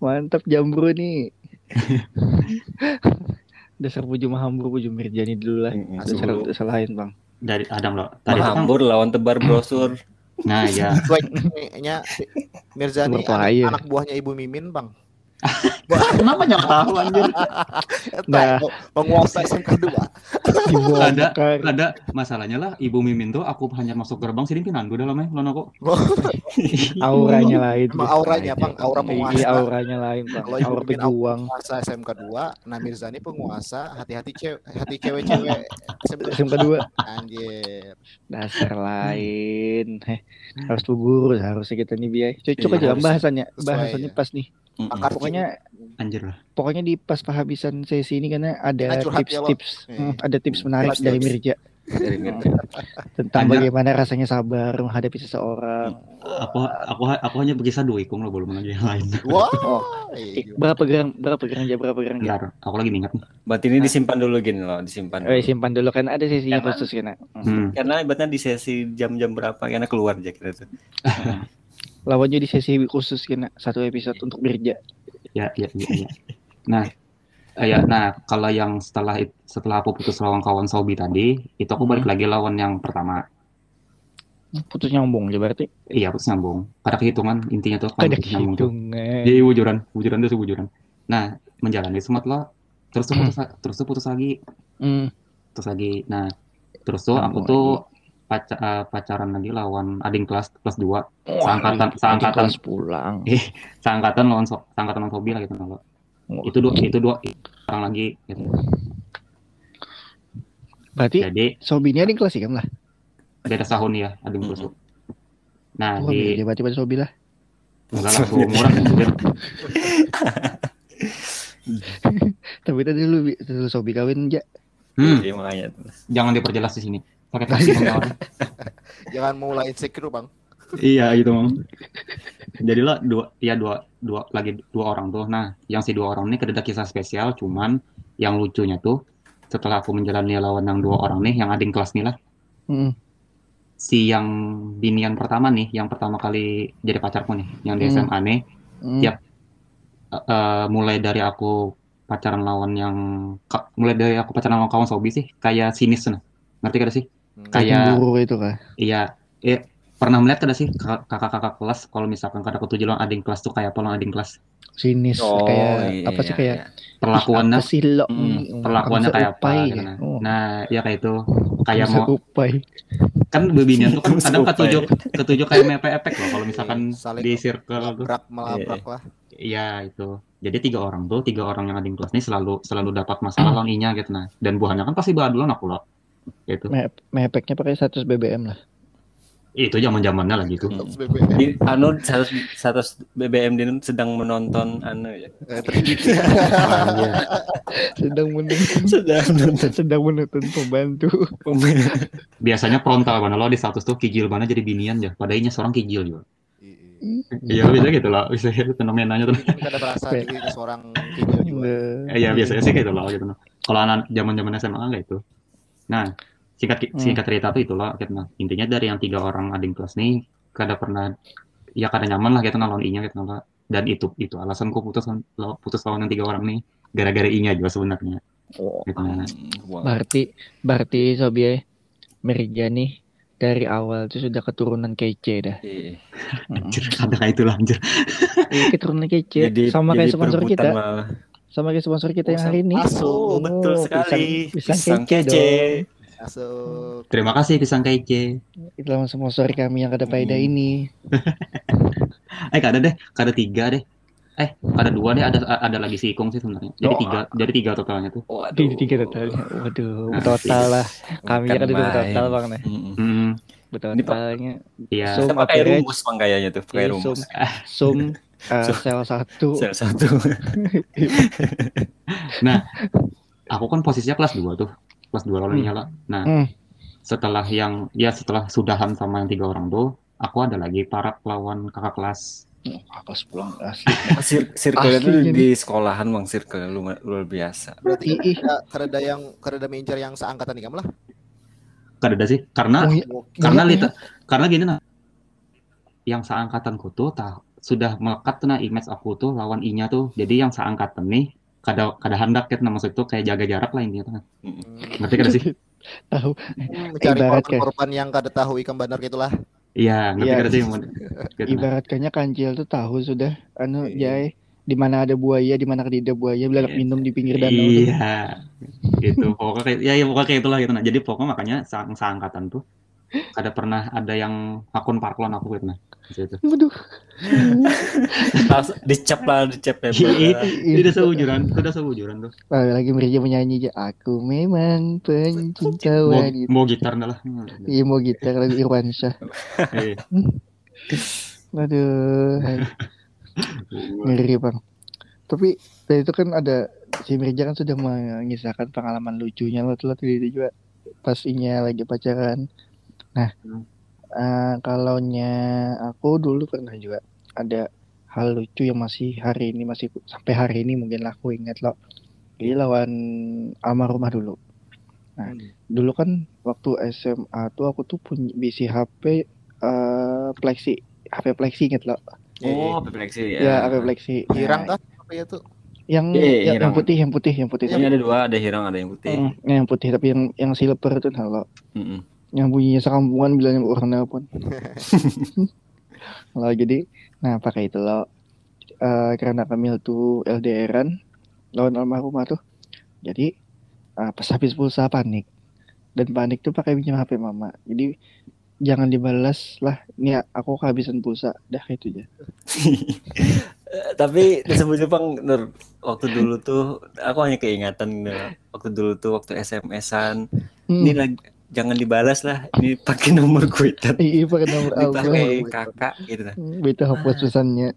Mantap jambro nih. (laughs) dasar puju mahambur puju mirjani dulu lah. Dasar dasar lain bang. dari Adam loh tadi Mahambur lawan tebar brosur. Nah ya Mirzani Berbahaya. anak, anak buahnya Ibu Mimin bang kenapa nggak tahu anjir (laughs) Nah. Penguasa SMK 2 (laughs) ada Dibongkar. ada masalahnya lah ibu mimin tuh aku hanya masuk gerbang sini pinandu dalamnya lo nako (laughs) Auranya lain. emang auranya bang aura Iya, penguasa auranya lain bang. Kalau Ibu Aura Mimin pejuang. penguasa SMK 2 nah Mirzani penguasa hati-hati cewek hati cewek-cewek SMK SMK 2 anjir dasar lain. Heh, harus berguru harusnya kita nih biaya. Cocok Iya, aja harus bahasannya. Bahasannya ya. pas nih. Mm-mm. Akar Pokoknya anjir lah pokoknya di pas kehabisan sesi ini karena ada Kita curhat ya, tips-tips Iya. hmm, ada tips menarik Tips, dari tips. Mirja Dari Mirja. tentang bagaimana rasanya sabar menghadapi seseorang. aku aku aku hanya berkisah dua ikung lo belum lagi yang lain wah Oh, iya, berapa gram berapa gram aja berapa gram? Bentar, aku lagi ingat nih. Berarti ini disimpan dulu gini loh, disimpan. Oh, dulu. simpan dulu kan ada sesinya Karena- khusus kena. Hmm. Karena ibaratnya di sesi jam-jam berapa karena keluar aja kita tuh. Lawannya di sesi khusus kena satu episode untuk Mirja. Ya, ya, ya, ya. (laughs) Nah, eh, ya, nah kalau yang setelah setelah aku putus lawan kawan Sobi tadi, itu aku balik Hmm. lagi lawan yang pertama. Putus nyambung ya berarti. Iya, putus nyambung. Ada kehitungan intinya tuh kan Ada putus nyambung tuh. Jadi wujuran, wujuran tuh wujuran. Nah, menjalani semut lo, terus tuh putus, (clears throat) terus tuh putus lagi, Hmm. terus lagi. Nah, terus tuh aku tuh paca- eh, pacaran lagi lawan ading kelas kelas 2 Wah, Seangkatan- seangkatan. kelas pulang. (laughs) seangkatan lawan so, seangkatan lawan Sobi lah gitu. Wah. Itu dua itu dua orang lagi gitu. Berarti Jadi Sobi ini ada yang kelas ikam lah. beda tahun ya ading kelas. Nah, Wah, di Mirja berarti pada Sobi lah. enggak lah murah anjir. (laughs) Tapi tadi dulu dulu Sobi kawin aja. Hmm, Iya makanya jangan diperjelas di sini. Pakai taksi kawan. (laughs) Jangan mulai insecure bang. Iya gitu mang. Jadilah dua, ya dua, dua lagi dua orang tuh. Nah, yang si dua orang ini ada kisah spesial. Cuman yang lucunya tuh setelah aku menjalani lawan yang dua orang nih, yang ading kelas nih lah, Hmm. si yang binian pertama nih, yang pertama kali jadi pacarku nih, yang di Hmm. SMA nih, Hmm. Yap. eh, eh, mulai dari aku pacaran lawan yang, mulai dari aku pacaran lawan kawan Sobi sih, kayak sinis nah. Ngerti gak sih? Kayak- Cemburu itu kah? Iya, eh, pernah melihat kada sih kakak- kakak-kakak kelas kalau misalkan kada ketujuh lawan ading kelas tuh kayak apa lawan ading kelas Sinis Oh, kayak iya, apa sih iya, kayak iya. perlakuannya apa sih lo? Hmm, Hmm, perlakuannya kayak apa gitu nah. Oh, Nah, ya kayak itu kayak mau upai. kan bebinian tuh kan (laughs) kadang ketujuh ketujuh kayak mepe epek loh kalau misalkan Iya, saling di circle tuh. Melabrak melabrak lah. Iya itu. Jadi tiga orang tuh, tiga orang yang ading kelas nih selalu selalu dapat masalah lawan inya gitu nah. Dan buahnya kan pasti badulan aku loh. Gitu. Me- Mepeknya pakai 100 BBM lah. Itu zaman-zamannya lah gitu. Hmm. BBM. Di, anu satu, satu BBM di sedang menonton anu ya. Eh, tadi Anjir. (laughs) Sedang menonton Sedang menonton sedang menonton pembantu. Biasanya frontal mana lo di status tuh kijil mana jadi binian ya. Padahal seorang kijil juga. Iya. Iya bisa gitu lah. Bisa gitu fenomenanya tuh. Ada berasa Pe- jadi seorang video juga. Eh, Iya biasanya sih gitu loh gitu. Kalau anak zaman-zaman SMA enggak itu. Nah, singkat singkat cerita tuh itulah gitu. Nah, intinya dari yang tiga orang ading kelas nih kada pernah ya kada nyaman lah gitu nalon inya gitu lah. Dan itu itu alasanku putus putus lawan yang tiga orang nih gara-gara inya juga sebenarnya. Oh, Gitu. Nah, berarti berarti Sobi Merija nih dari awal tuh sudah keturunan kece dah. Iya. (laughs) anjir kada kayak itu lah anjir. Iya, keturunan kece Jadi sama jadi kayak sponsor kita, malah. Sama kayak sponsor kita yang hari ini. Masuk. Oh, betul Oh, sekali. Pisang, pisang, kece, dong. Masuk. Terima kasih pisang kece. Itu lawan sponsor kami yang ada faedah Hmm. ini. (laughs) Eh kada deh, kada tiga deh. Eh, ada dua deh, ada ada lagi si Ikung sih sebenarnya. Jadi Oh. tiga, jadi tiga totalnya tuh. Waduh. Di tiga totalnya. Waduh, Nah, total lah. Kami kan ada dua total bang nih. Mm-mm. Hmm, Ini, Pak. Totalnya iya. Pakai average. rumus bang kayaknya tuh, pakai Iya, rumus. sum (laughs) uh, sel satu. Salah satu. (laughs) Aku kan posisinya kelas 2 tuh. Kelas 2 lawan Hmm. nyala. Nah, Hmm. setelah yang ya setelah sudahan sama yang tiga orang tuh, aku ada lagi para lawan kakak kelas. Akas pulang asli. (laughs) Sir circle itu di sekolahan bang circle luar, luar biasa. Berarti Ih, kereda yang kereda mengincar yang seangkatan nih kamu lah. Kada ada sih, karena Oh, iya. Karena iya, lita, karena gini nah, yang seangkatanku tuh tah, sudah melekat tuh nah image aku tuh lawan inya tuh. Jadi yang seangkatan nih kada kada hendak kan nah, maksud itu kayak jaga jarak lah intinya tuh. nah. Hmm, Ngerti kada sih? (laughs) Tahu. mencari Ibarat kayak- korban-korban yang kada tahu ikan bandar gitulah. Iya, ngerti Iya. kada sih? Mon? Gitu, nah. Ibaratkannya kancil tuh tahu sudah anu Iya. jai di mana ada buaya, di mana tidak buaya, bilang Iya. minum di pinggir danau. Iya, gitu. Pokoknya kayak, ya, ya pokoknya kayak itulah gitu. Nah, jadi pokoknya makanya sang seangkatan tuh ada pernah ada yang akun parklon aku gitu nah. Gitu. Waduh. Langsung dicap lah, dicap ya. Iya, Ih, Sudah sewujuran, sudah sewujuran tuh. Lagi Mirja menyanyi aja. Aku memang pencinta Mau, wanita. mau gitar dah lah. Iya mau gitar lagu Irwansyah. Iya. Aduh, ngeri bang. Tapi dari itu kan ada si Mirja kan sudah mengisahkan pengalaman lucunya lo tuh itu juga pastinya lagi pacaran. Nah, Hmm. Eh, kalaunya aku dulu pernah juga ada hal lucu yang masih hari ini masih sampai hari ini mungkin lah aku ingat loh. Jadi lawan almarhumah dulu. Nah, dulu kan waktu SMA tuh aku tuh punya bisi HP eh Plexi HP Plexi inget lo Oh, aplikasi ya. ya HP Plexi Nah, Girang kah? Apa ya tuh? yang Iya, iya, yang, yang hirang. putih yang putih yang putih Ini ada dua, ada hirang, ada yang putih. Mm, yang putih tapi yang yang silver itu nah lo Mm-mm. Yang bunyinya sekampungan bilangnya orang nelpon. (laughs) Lo jadi nah pakai itu lo. Eh, karena Kamil tuh LDRan lawan almarhumah tuh. Jadi eh, pas habis pulsa panik. Dan panik tuh pakai pinjam HP mama. Jadi jangan dibalas lah. Ini aku kehabisan pulsa. Dah itu aja. (laughs) Tapi disebut Jepang, Nur, waktu dulu tuh aku hanya keingatan Nur. waktu dulu tuh waktu SMS-an. Hmm. Ini lagi jangan dibalas lah. Ini pakai nomor gue dan (laughs) Iya pakai nomor dipakai kakak gitu nah. Beta hapus pesannya.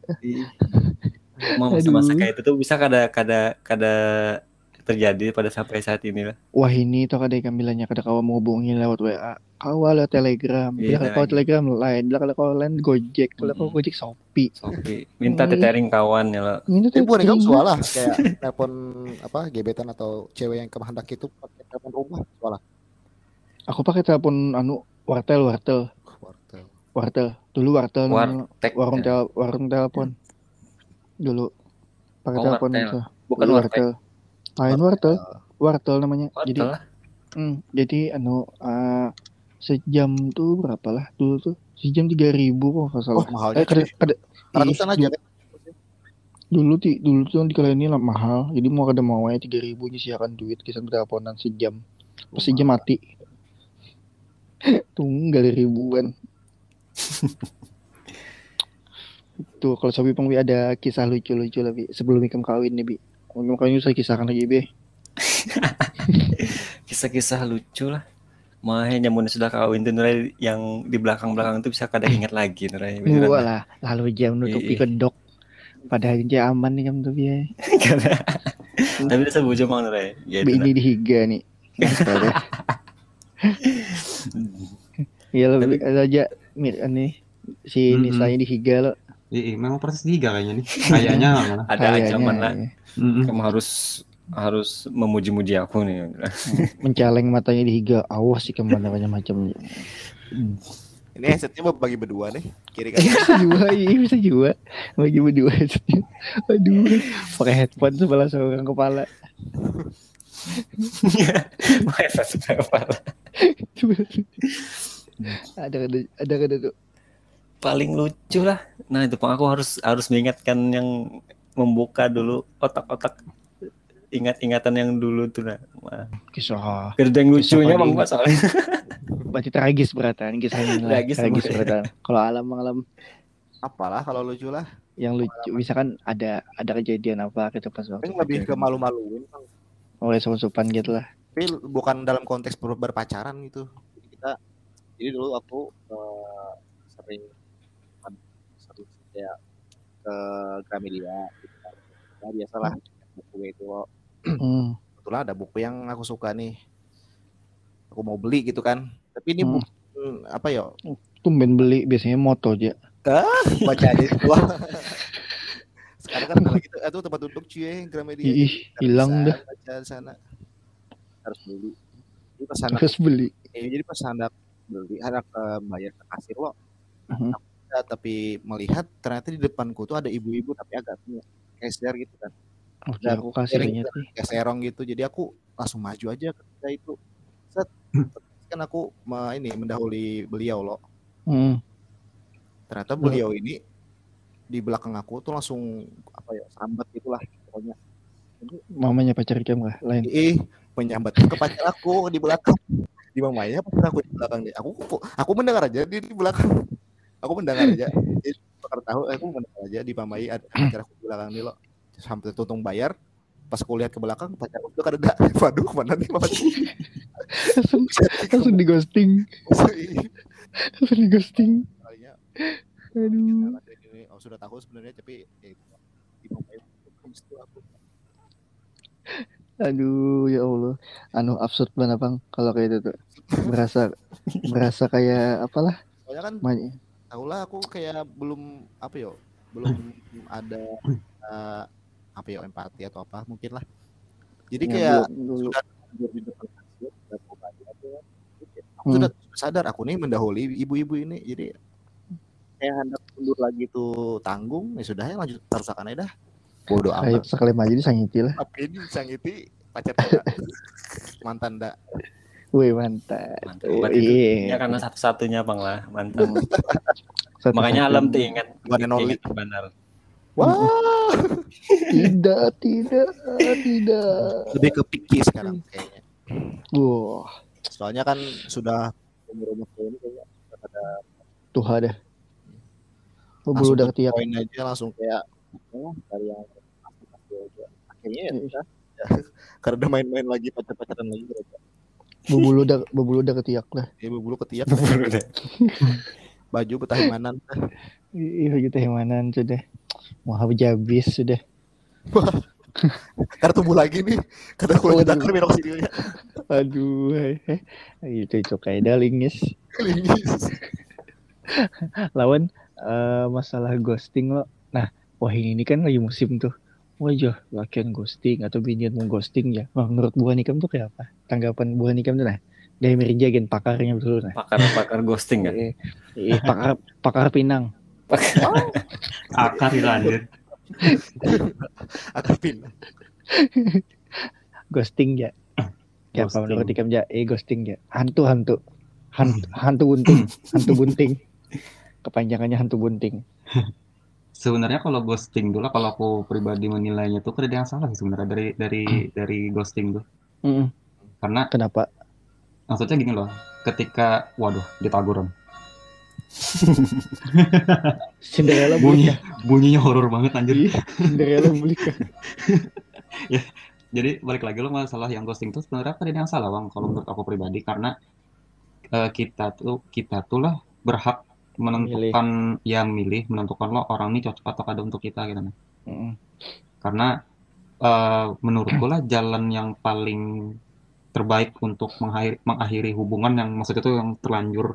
Mau Aduh. masa-masa kayak itu tuh bisa kada kada kada terjadi pada sampai saat ini lah. Wah ini tuh kadang kambilanya kada kawan mau hubungi lewat WA. Kawa lewat Telegram. Iya, Bila kalau Telegram lain. Bila kalau lain Gojek. Bila kalau Mm-mm. Gojek Shopee. Shopee. Minta Hmm. tethering kawan ya lah. Ini tuh bukan kamu ini- lah kayak telepon apa gebetan atau cewek yang kehendak itu pakai telepon rumah soal Aku pakai telepon anu wartel wartel wartel. wartel. Dulu wartel. Wartek. warung ya. tel warung telepon. Dulu pakai Oh, telepon wartel. itu. Bukan Dulu wartek. Lain wartel, wartel namanya. Jadi Wartel lah. Hmm, jadi anu eh, sejam tuh berapa lah dulu tuh sejam tiga ribu kok nggak Oh, salah. mahalnya eh kada kada ratusan aja kan. dulu ti dulu tuh di kali ini lah mahal. Jadi mau kada mau aja tiga ribu nyisiakan duit kisah teleponan sejam. Pas sejam mati. Tunggal ribuan. Tuh kalau Sobi Peng Bi ada kisah lucu-lucu Bi sebelum Ikam kawin nih Bi. Ikam kawin saya kisahkan lagi Bi. (laughs) Kisah-kisah lucu lah. Makanya nyamun sudah kawin tuh Nurai yang di belakang-belakang itu bisa kada ingat lagi Nurai. Gua lah. lalu jam nutupi Iya. kedok. Padahal dia aman nih Kam tuh Bi. Tapi bisa bujang mang Nurai. Ini dihiga nih. (laughs) (laughs) (laughs) Iya lebih aja mir nih si Mm-mm. Nisa ini dihiga lo. Iya, memang proses tiga kayaknya nih. Kayaknya malah. (laughs) Ada ancaman lah. ya. Mm-mm. Kamu harus harus memuji-muji aku nih. (laughs) Menceleng matanya dihiga. Awas sih ke mana banyak macam. Ini headsetnya mau bagi berdua nih. Kiri kan. bisa juga, iya bisa juga. Bagi berdua headsetnya. Aduh, pakai headphone sebelah seorang kepala. Hebat sudah kepala. Ada ada ada ada tuh. Paling lucu lah. Nah itu aku harus harus mengingatkan yang membuka dulu otak-otak ingat-ingatan yang dulu tuh nah. (laughs) Kisah yang lucunya bang Mas soalnya. berarti tragis beratan kisahnya lah. Tragis Tragis, beratan. (laughs) Kalau alam alam Apalah kalau lucu lah. yang lucu misalkan ada ada kejadian apa gitu pas waktu lebih ke malu-maluin. Bang. oleh sopan gitu lah. Tapi bukan dalam konteks ber- berpacaran gitu. Jadi kita jadi dulu aku eh, sering sering kayak ke Gramedia gitu kan. Nah, biasalah buku itu loh. Hmm. kebetulan ada buku yang aku suka nih aku mau beli gitu kan tapi ini Hmm. buku apa ya Tumben beli biasanya moto aja. baca aja tua (laughs) sekarang kan kalau gitu itu tempat duduk cuy Gramedia hilang dah. baca sana harus beli jadi pas anak Terus beli. eh, jadi pas anak beli anak eh, bayar ke kasir lo Mhm. ya, tapi melihat ternyata di depanku tuh ada ibu-ibu tapi agak tua geser gitu kan Oh, Dan aku kasih nih. kayak serong gitu jadi aku langsung maju aja ketika itu set kan aku ini mendahului beliau loh Hmm. ternyata beliau ini di belakang aku tuh langsung apa ya sambat gitulah pokoknya Mamanya pacar kamu lah lain. eh menyambat ke pacar aku di belakang. Di mamanya pacar aku di belakang dia. Aku aku mendengar aja di, di belakang. Aku mendengar aja. Jadi tahu aku mendengar aja di mamai ada pacar aku di belakang nih loh sampai tuntung bayar pas aku lihat ke belakang pacar aku udah ada. Waduh ke mana nih mama langsung, langsung di ghosting. Langsung di ghosting. Aduh. oh, sudah tahu sebenarnya tapi ya, itu, di mamai aku Aduh, ya Allah. Anu absurd banget bang kalau kayak itu tuh. Berasa berasa kayak apalah. soalnya kan ma- tahulah aku kayak belum apa ya belum ada eh, apa ya empati atau apa mungkin lah jadi ya, kayak dulu. sudah di depan aku Hmm. sudah sadar aku nih mendahului ibu-ibu ini jadi kayak hendak mundur lagi tuh tanggung ya sudah ya lanjut terusakan aja dah bodoh Kayak amat sekali maju disangiti lah. tapi ini sangiti pacar kita (laughs) mantan dak Wih mantap. Mantap. Oh, Berarti itu iya. ya karena satu-satunya bang lah mantap. (laughs) Satu- Makanya satu- alam tuh ingat ingat benar. wah (laughs) Tidak, tidak, tidak. lebih ke picky sekarang kayaknya Wah, soalnya kan sudah umur umur ini kayaknya tuh ada. Bulu langsung udah ke ketiak. poin aja langsung kayak oh, dari yang akhirnya ya Iya. udah. (laughs) karena udah main-main lagi pacar-pacaran lagi mereka Bulu udah bulu udah ketiak lah. ya bulu ketiak (laughs) Udah. baju betahimanan Iya gitu hemanan sudah. Mau habis habis sudah. (laughs) karena tumbuh lagi nih karena aku lagi Waduh. dakar minoxidilnya Aduh, eh, eh. itu itu kayak dalingis. Lingis. Lawan eh, masalah ghosting lo. Nah, wah ini kan lagi musim tuh. Wajah, lakian ghosting atau binian mau ghosting ya. Wah, menurut buah nikam tuh kayak apa? Tanggapan buah nikam tuh nah. Dari Mirja gen pakarnya dulu nah. Pakar-pakar ghosting kan? Eh, eh, pakar pakar pinang. Akar itu anjir. akan pindah Ghosting ya. Ya apa menurut ikam ya? Eh ghosting ya. Hantu hantu. Hantu, hantu bunting, hantu bunting. (laughs) Kepanjangannya hantu bunting. Sebenarnya kalau ghosting dulu kalau aku pribadi menilainya tuh ada yang salah sih sebenarnya dari dari dari ghosting tuh. Mm-mm. Karena Kenapa? maksudnya gini loh, ketika waduh ditaguran. (laughs) Cinderella Bunyi bunyinya horor banget anjir. Cinderella bulik (laughs) Jadi balik lagi lo masalah yang ghosting tuh sebenarnya ada yang salah bang kalau menurut aku pribadi karena eh, kita tuh kita tuh lah berhak menentukan ya milih menentukan lo orang ini cocok atau kada untuk kita gitu nah. Mm-mm. Karena eh, menurutku lah jalan yang paling terbaik untuk mengakhiri, mengakhiri hubungan yang maksudnya tuh yang terlanjur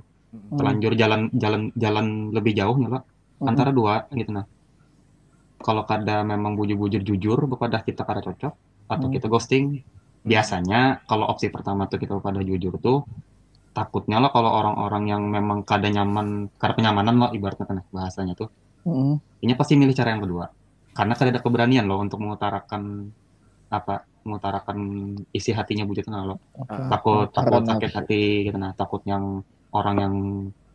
terlanjur jalan jalan jalan lebih jauh lah Mm-mm. antara dua gitu nah kalau kada memang bujur-bujur jujur kepada kita kada cocok atau Hmm. kita ghosting biasanya kalau opsi pertama tuh kita pada jujur tuh takutnya lah kalau orang-orang yang memang kada nyaman kada kenyamanan lah ibaratnya kan bahasanya tuh. Mm-mm. ini pasti milih cara yang kedua. Karena kada ada keberanian loh untuk mengutarakan apa mengutarakan isi hatinya bujurnya lo Apa? takut takut Karena sakit hati gitu. Nah takut yang orang yang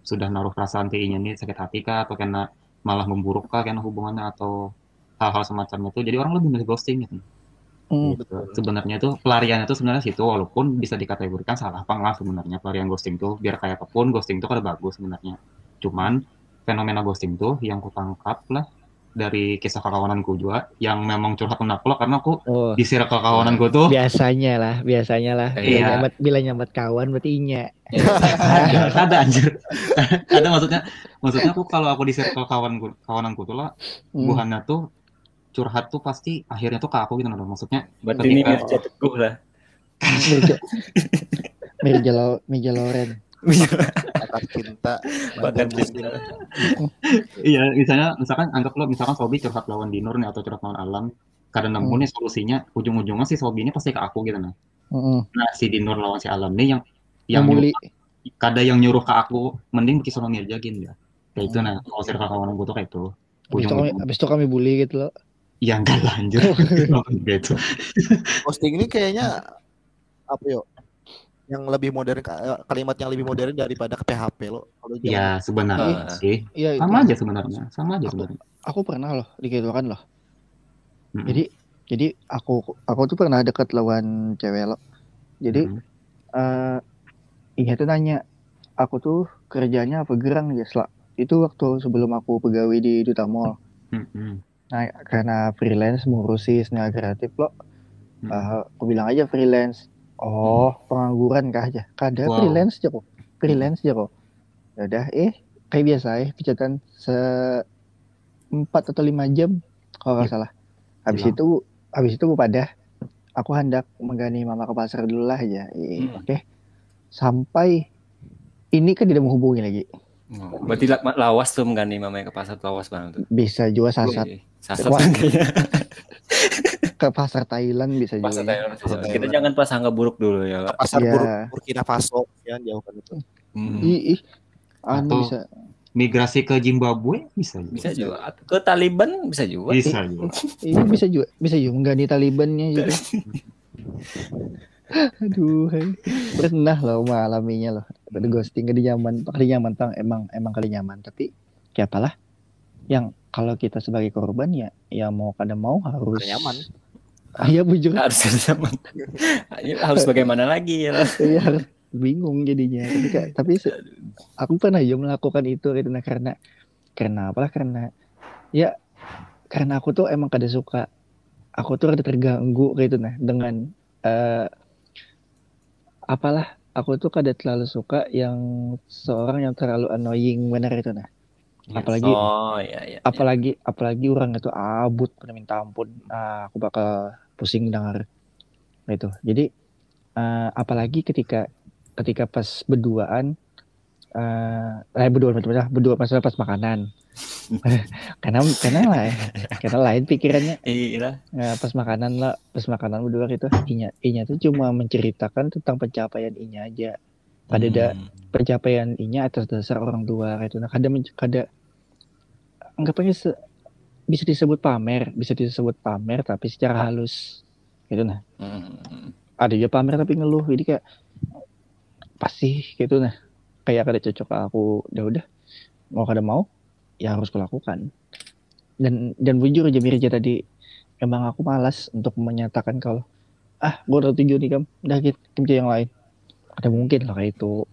sudah naruh perasaan ke inya ini sakit hati kah? Atau kena malah memburuk kah? Karena hubungannya? Atau hal-hal semacam itu jadi orang lebih milih ghosting gitu Mm. Gitu. sebenarnya tuh pelariannya tuh sebenarnya situ walaupun bisa dikategorikan salah apa enggak sebenarnya pelarian ghosting tuh biar kayak apa pun ghosting tuh kada bagus sebenarnya cuman fenomena ghosting tuh yang kutangkap lah dari kisah kekawananku juga yang memang curhat tentang aku lah karena aku Oh, di circle kawananku tuh biasanya lah, biasanya lah. Bila Iya. nyambat, bila nyambat kawan berarti inya. ada (laughs) ada anjir ada maksudnya maksudnya aku kalau aku di circle kawanku kawananku tuh lah Hmm. buhannya tuh curhat tuh pasti akhirnya tuh ke aku gitu loh maksudnya Berarti ini Ketika- Mirja Teguh lah. Mirja, Mirja, Lo- Mirja Loren. akan cinta Bahkan badan cinta. iya misalnya misalkan anggap lo misalkan Sobi curhat lawan Dinur nih atau curhat lawan Alam kadang nemu Hmm. nih solusinya ujung-ujungnya si Sobi ini pasti ke aku gitu nah Mm-mm. nah si Dinur lawan si Alam nih yang yang Memuli. nyuruh, kada yang nyuruh ke aku mending bikin sama Mirja gini ya kayak itu nah kalau circle kawanan gue tuh kayak itu Habis itu, kami, habis itu kami bully gitu loh. Ya enggak lah anjir (laughs) (laughs) gitu posting ini kayaknya apa yo yang lebih modern eh, kalimat yang lebih modern daripada ke PHP lo kalau ya sebenarnya Ah. sih Iya, itu. sama aja sebenarnya sama aja Aku- sebenarnya Aku pernah loh digitukan loh. Mm-mm. Jadi jadi aku aku tuh pernah dekat lawan cewek lo. Jadi eh Iya tuh nanya, aku tuh kerjanya apa gerang ya. Itu waktu sebelum aku pegawai di Duta Mall. Mm-mm. Nah karena freelance mengurusi seni kreatif lo, Mm. eh, aku bilang aja freelance. Oh pengangguran kah aja? Kada Wow. freelance aja kok, freelance aja kok. Ya udah, eh kayak biasa ya pijatan se empat atau lima jam kalau nggak salah. Habis Hilang. itu habis itu pada aku hendak menggani mama ke pasar dulu lah ya. Eh, Hmm. Oke. Sampai ini kan tidak menghubungi lagi. Oh, Berarti la- lawas tuh menggani mamanya ke pasar lawas bang tuh. Bisa juga sasat Wih, Sasat Wah. kayaknya. (laughs) ke pasar Thailand bisa juga. Pasar ya. Thailand. Pasar Kita Thailand. jangan prasangka buruk dulu ya. Pak. pasar Iya. Bur- Burkina Faso ya jauhkan itu Hmm. Ih, ih. Anu Atau- bisa migrasi ke Zimbabwe bisa juga. Bisa juga. Ke Taliban bisa juga. Bisa juga. Iya bisa juga, bisa juga mengganti Talibannya gitu. (laughs) Aduh, hai. pernah loh mengalaminya loh. Ada ghosting kali nyaman, kali nyaman tang emang emang kali nyaman. Tapi kayak apalah, yang kalau kita sebagai korban ya, ya mau kada mau harus nyaman. Ah, iya bujur. Harus sama. harus bagaimana lagi ya. Iya harus bingung jadinya. Tapi, kak- tapi aku pernah ya melakukan itu gitu nah karena karena apalah karena ya karena aku tuh emang kada suka aku tuh ada terganggu gitu nah dengan eh apalah aku tuh kada terlalu suka yang seorang yang terlalu annoying benar itu nah. Apalagi Oh iya iya. apalagi apalagi orang itu abut minta ampun. Ah, aku bakal pusing dengar itu. Jadi eh, apalagi ketika ketika pas berduaan eh eh, berdua berdua berdua pas pas makanan. (laughs) Karena karena lah karena lain pikirannya. Iya. Nah, pas makanan lah pas makanan berdua gitu. Inya inya tuh cuma menceritakan tentang pencapaian inya aja. Kada ada Hmm. pencapaian inya atas dasar orang tua kayak itu nah kada kada anggapannya se- bisa disebut pamer bisa disebut pamer tapi secara halus. Gitu nah. Hmm. ada juga pamer tapi ngeluh jadi kayak pasti gitu nah kayak kada cocok ke aku udah udah mau kada mau ya harus kulakukan dan dan jujur aja Mirja tadi emang aku malas untuk menyatakan kalau ah gue udah tujuh nih kam udah gitu kerja yang lain. Ada mungkin lah kayak itu.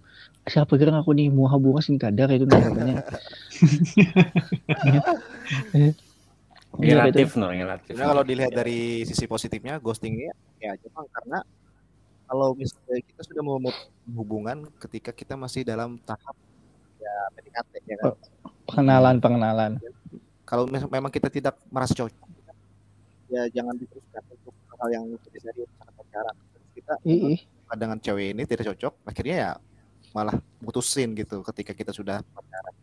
Siapa kira aku nih mau habunga sing kadar itu katanya. (laughs) Iya, kayak Relatif no, relatif. Kalau dilihat dari sisi positifnya ghosting ini ya Jepang karena kalau misalnya kita sudah memutuskan hubungan ketika kita masih dalam tahap ya PDKT ya kan. pengenalan pengenalan Kalau mis- memang kita tidak merasa cocok ya jangan diteruskan untuk hal yang lebih serius misalkan pacaran. Terus kita ih. dengan cewek ini tidak cocok, akhirnya ya malah mutusin gitu ketika kita sudah pacaran.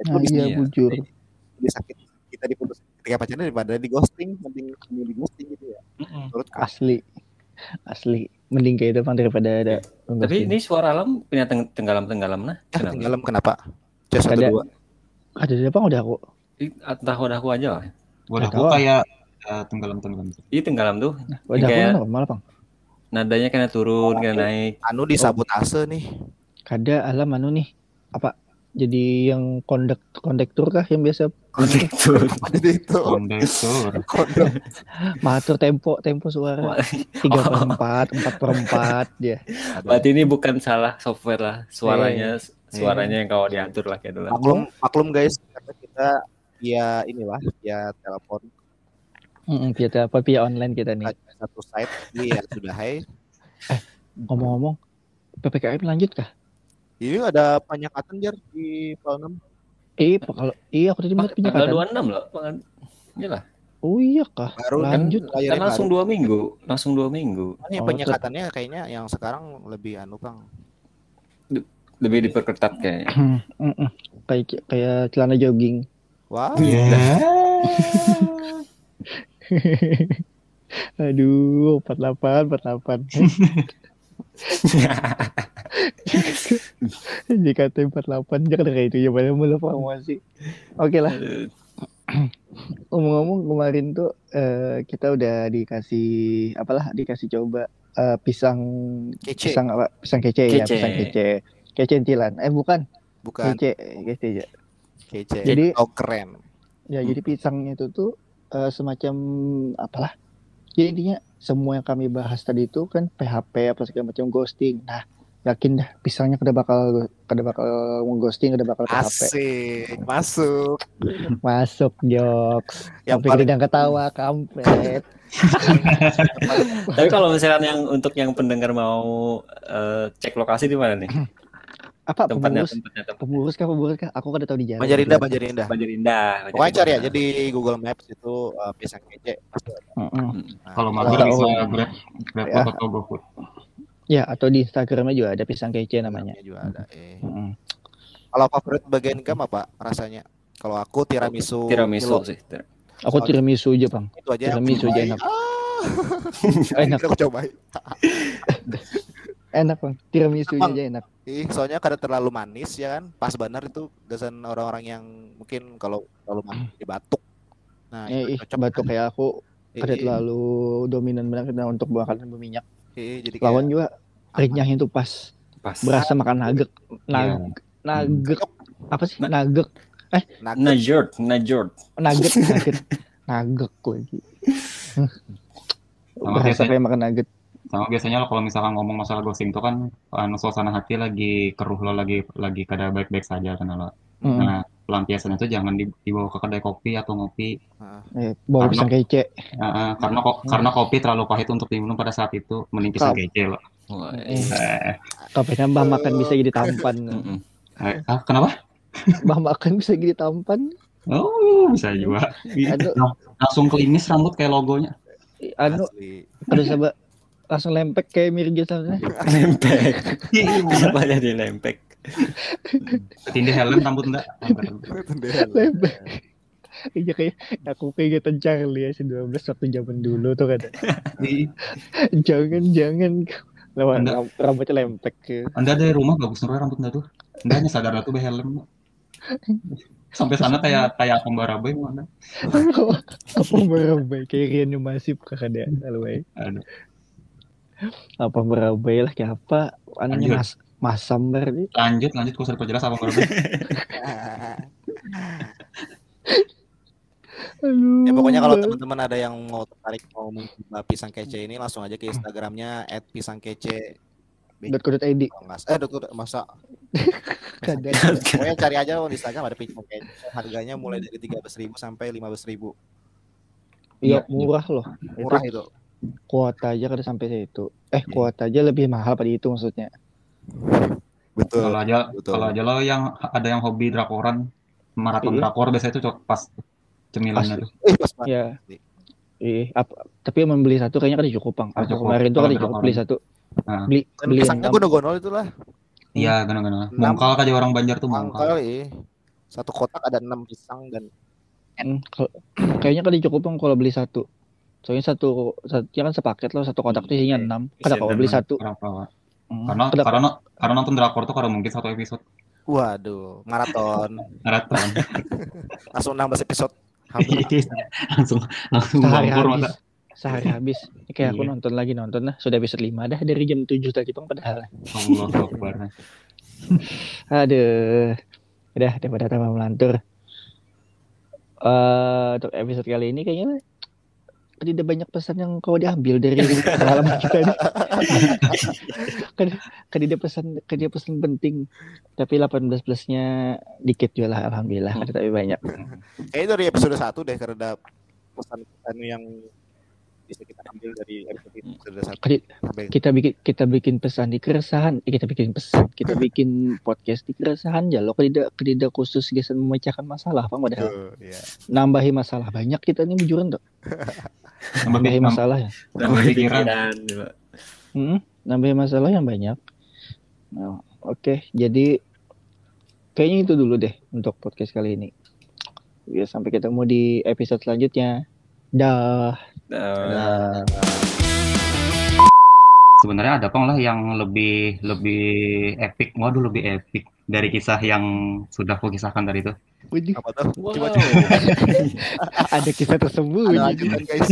Itu Nah, iya bujur lebih sakit kita diputus ketika pacaran daripada di ghosting, mending di ghosting gitu ya. Mm-mm. Menurutku. asli asli mending kayak itu bang daripada ada Tapi ini suara alam punya teng tenggalam tenggalam nah. Ah, Kenapa? tenggelam kenapa? C satu Ada. dua. ada apa udah aku Entah udah aku aja lah. Tahu. gua kayak eh, tenggelam-tenggelam. Iya tenggalam tuh. udah aku Kayak- normal bang Nadanya kena turun, kena naik. Anu disabotase nih. kada alam anu nih apa jadi yang kondek kondektur kah yang biasa Konektur. Jadi itu Kondektor. kondom. mengatur tempo tempo suara tiga per empat empat per empat dia Berarti ini bukan salah software lah. Suaranya suaranya yang kau diatur lah kayak dulu. Maklum, maklum guys, karena kita ya inilah ya telepon Mm, via telepon via online kita nih satu site ini ya sudah hai. ngomong-ngomong ppkm lanjut kah Ini ada penyekatan jar di Palem. eh kalau iya aku tadi melihat Tanggal penyekatan 26 loh. Iya lah. oh iya kah Baru kan lanjut layarnya Kan langsung baru. dua minggu. Langsung dua minggu. Kan yang Oh, penyekatannya kayaknya yang sekarang lebih anu Bang. Lebih diperketat kayaknya. (clears throat) Kayak kayak celana jogging Wah, Ya. (laughs) aduh 48 48 (laughs) (laughs) JKT 48 jangan kayak itu ya padahal mulu promosi. Oke lah. (laughs) Ngomong-ngomong kemarin tuh eh, kita udah dikasih apalah dikasih coba eh, pisang kece. pisang apa? Pisang kece, ya pisang kece. Kece entilan eh bukan. Bukan. Kece kece aja kece. Jadi- oh keren. ya jadi pisangnya itu tuh eh, semacam apalah. Jadi intinya semua yang kami bahas tadi itu kan PHP apa segala macam ghosting nah yakin dah pisangnya kada bakal kada bakal ghosting kada bakal PHP Asik, masuk. masuk jokes Yang paling tidak ketawa kampret (laughs) Tapi kalau misalkan yang untuk yang pendengar mau eh, cek lokasi di mana nih? (laughs) apa Tempatnya, pengurus tempatnya, tempat. pemurus kah pemurus kah aku kada tahu di jalan. Banjir Indah. Banjir Pokoknya cari aja di Google Maps itu uh, pisang kece. Nah, Kalau mager bisa grab grab Ya. atau GoFood. ya atau di Instagramnya juga ada pisang kece namanya juga ada. Eh. Kalau favorit bagian gam apa rasanya? Kalau aku tiramisu. Tiramisu sih. tir- aku tiramisu aja bang Itu aja. Tiramisu aja enak. Ah. (laughs) Enak. Aku cobain. (laughs) Enak bang. Tiramisu Bang. aja enak. Ih, soalnya kada terlalu manis ya kan. Pas benar itu gasan orang-orang yang mungkin kalau terlalu manis di batuk. Nah, Eh, ih, itu cocok. batuk kayak aku Ih, kada terlalu dominan banget untuk makanan berminyak. ih, jadi Lawan kayak juga renyahnya itu pas. Pas. Berasa makan nugget. Nag Iya. nugget. Apa sih? Nugget. nugget. Najord, najord. Nugget. Nugget. Nugget kok lagi. (laughs) Sama Berasa kayak makan nugget. Sama biasanya lo kalau misalkan ngomong masalah ghosting itu kan anu, suasana hati lagi keruh lo lagi lagi kada baik-baik saja kan lo. Mm. Nah, pelampiasan itu jangan di- dibawa ke kedai kopi atau ngopi Eh, bawa Karena- pisang kece. Uh, uh, karena kok karena kopi terlalu pahit untuk diminum pada saat itu mending pisang kece lo. Wah, Eh, Eh, Tapi nambah makan bisa jadi tampan. eh, ah, kenapa? Mbah makan bisa jadi tampan. Oh, bisa juga. Aduh. Lang- Langsung klimis rambut kayak logonya. Anu, aduh sabar. Langsung lempek kayak Mirja sana. lempek. (laughs) Kenapa jadi lempek? Tindih helm rambut enggak? Lempek. Iya kayak aku keingetan Charlie ya si 12 waktu zaman dulu tuh kan. (laughs) jangan jangan lawan ram- rambutnya lempek ke. Anda dari rumah bagus rambut enggak tuh? Anda hanya sadar tuh be helm. Sampai sana kayak kayak aku barabai mau Anda. (laughs) apa berabai kayak Rian Masif kakak dia lalu. Apa berabai lah kayak apa anunya Lanjut. mas masam berarti Lanjut, lanjut kau usah diperjelas apa. (laughs) Aduh, Ya pokoknya kalau teman-teman ada yang mau tertarik mau mencoba pisang kece ini langsung aja ke Instagramnya @pisangkece. .co.id nggak- eh dot- dot- masa (laughs) pokoknya cari aja di Instagram ada pisang kece. Harganya mulai dari 13.000 sampai 15.000. iya Iya, murah loh Murah itu itu. Kuota aja kada sampai situ eh Iya. kuota aja lebih mahal pada itu maksudnya Betul. Kalau aja betul. kalau aja lo yang ada yang hobi drakoran maraton Iya. drakor biasanya itu cocok pas cemilannya tuh. Eh pas ya eh apa tapi yang membeli satu kayaknya kan cukup bang aku cukup. kemarin tuh kan cukup beli satu Nah. beli beli enam. gonol-gonol itulah. Iya. Enam. Mongkal kayak orang Banjar tuh mongkal. Mangkal eh. Satu kotak ada 6 pisang dan Hmm, kayaknya kan cukup bang kalau beli satu soalnya satu, satu ya kan sepaket loh satu kotak tuh isinya Iya. enam kada kalau beli satu kenapa? Hmm, Karena karena karena nonton drakor tuh kalau mungkin satu episode waduh, maraton. maraton. (laughs) Langsung 16 episode. Hampir. langsung langsung sehari habis mata. sehari habis Ini kayak aku Iya. nonton lagi nonton lah sudah episode 5 dah dari jam 7 tadi bang padahal Allah Akbar. (laughs) aduh udah daripada tambah melantur eh untuk episode kali ini kayaknya tidak banyak pesan yang kau diambil dari (laughs) pengalaman kita nih. (laughs) kan, kan dia pesan kan dia pesan penting. Tapi 18 plusnya dikit juga lah alhamdulillah kan tapi banyak. Kayaknya dari episode 1 deh karena ada pesan-pesan yang bisa kita ambil dari episode episode 1 Kali- sampai kita bikin kita bikin pesan di keresahan eh, kita bikin pesan kita (laughs) bikin podcast di keresahan ya lo tidak tidak khusus gesan memecahkan masalah apa padahal Tuh, ya. nambahi masalah banyak kita nih bujuran tuh (laughs) Nambah nambahi masalah ya. nambah pikiran. Hmm, nambahi masalah yang banyak. Nah, oke. Jadi kayaknya itu dulu deh untuk podcast kali ini. Ya sampai ketemu di episode selanjutnya. Dah Sebenarnya ada pang lah yang lebih lebih epic. Waduh, lebih epic dari kisah yang sudah aku kisahkan tadi itu. Apa tuh? Wow. Coba (laughs) ada kisah tersembunyi ada lagi kan guys.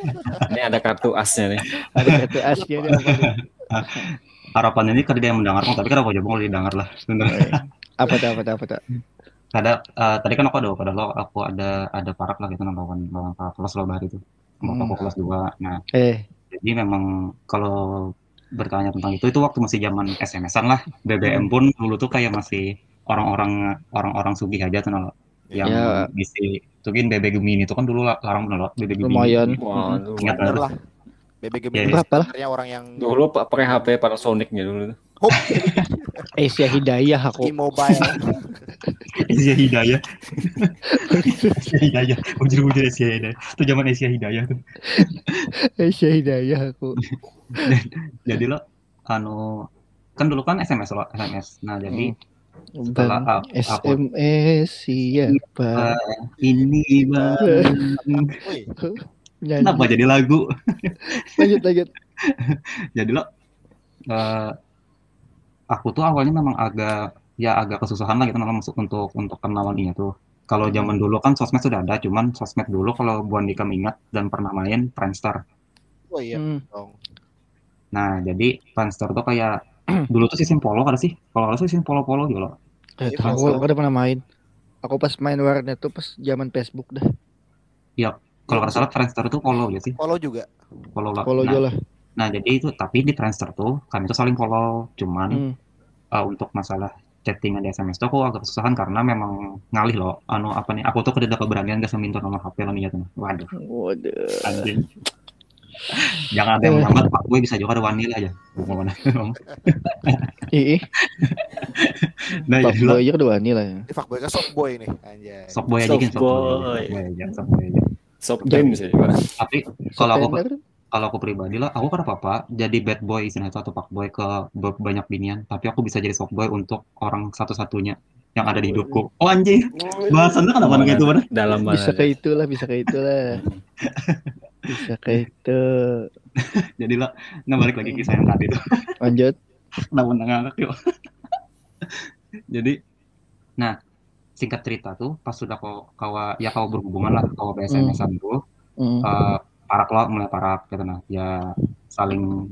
(laughs) Ini ada kartu asnya nih. ada kartu asnya ada nih? Harapannya ini kada dia yang mendengar, tapi kenapa aja kalau didengar lah. Sebenarnya. apa tuh apa tuh apa tuh Kada, eh, tadi kan aku ada, pada lo aku ada ada parak lah gitu lawan lawan kakak kelas lo bahari itu. Bapak Hmm. aku kelas 2. Nah, eh jadi memang kalau bertanya tentang itu itu waktu masih zaman SMS-an lah. BBM pun dulu tuh kayak masih orang-orang orang-orang sugih aja tuh lo. Yang Ya. bisa tukin BB Gemini itu kan dulu la- larang bener lo BB Gemini. lumayan Waduh. Ingat Bener nggak? lah. BB Ya, Gemini berapa lah? orang yang Dulu pak pakai HP Panasonic-nya dulu. (laughs) Asia Hidayah aku e-mobile. (laughs) Asia Hidayah. Asia Hidayah. Bujur-bujur Asia Hidayah. Itu zaman Asia Hidayah tuh. (laughs) Asia Hidayah aku Jadi lo anu kan dulu kan SMS lo SMS. Nah, jadi Setelah Bang, apa? SMS siapa ini bang. Nyanyi. Kenapa jadi lagu? lanjut lanjut Jadi lo eh, aku tuh awalnya memang agak ya agak kesusahan lah gitu masuk untuk untuk kenalan ini tuh. Kalau zaman dulu kan sosmed sudah ada, cuman sosmed dulu kalau Bu Andika ingat dan pernah main Friendster. Oh iya Hmm. Nah, jadi Friendster tuh kayak (clears throat) dulu tuh sistem polo kan sih? Kalau salah sistem polo-polo gitu loh. Eh, Iya, tahu, Friendster. aku udah pernah main. Aku pas main warnet tuh pas zaman Facebook dah. Kalau nggak salah Friendster tuh polo ya sih, Follow juga. polo lah. Follow Nah, aja lah. Nah, jadi itu tapi di Friendster tuh kami tuh saling follow, cuman Hmm. eh, untuk masalah chattingan di SMS tuh aku agak kesusahan karena memang ngalih loh. Anu apa nih? Aku tuh kededa keberanian gak minta nomor HP lo nih ya tuh. Waduh, Waduh. anjing. Jangan ada yang lambat, Pak gue bisa juga ada wanita aja. Bukan mana. Ih, nah, Pak jadi lah, Boy aja udah wani lah ya. Ini fuckboy kan soft boy nih, anjay. sok boy aja kan sok boy. Sok boy aja, sok boy aja. Soft game sih, Pak. Tapi kalau aku kalau aku pribadi lah, aku kan apa jadi bad boy istilahnya itu atau pak boy ke be- banyak binian, tapi aku bisa jadi soft boy untuk orang satu-satunya yang ada di hidupku. Oh anjing, bahasannya kenapa kayak itu bener? Dalam mana? bisa kayak itulah, bisa kayak itulah. Bisa kayak itu. (laughs) Jadi lah, nah balik lagi kisah yang tadi tuh. Lanjut. (laughs) Namun ngangkat yuk. (laughs) Jadi, nah singkat cerita tuh pas sudah kau kawa ya kau berhubungan lah kau BSMS-an tuh Hmm. eh, parak lah mulai parak gitu nah ya saling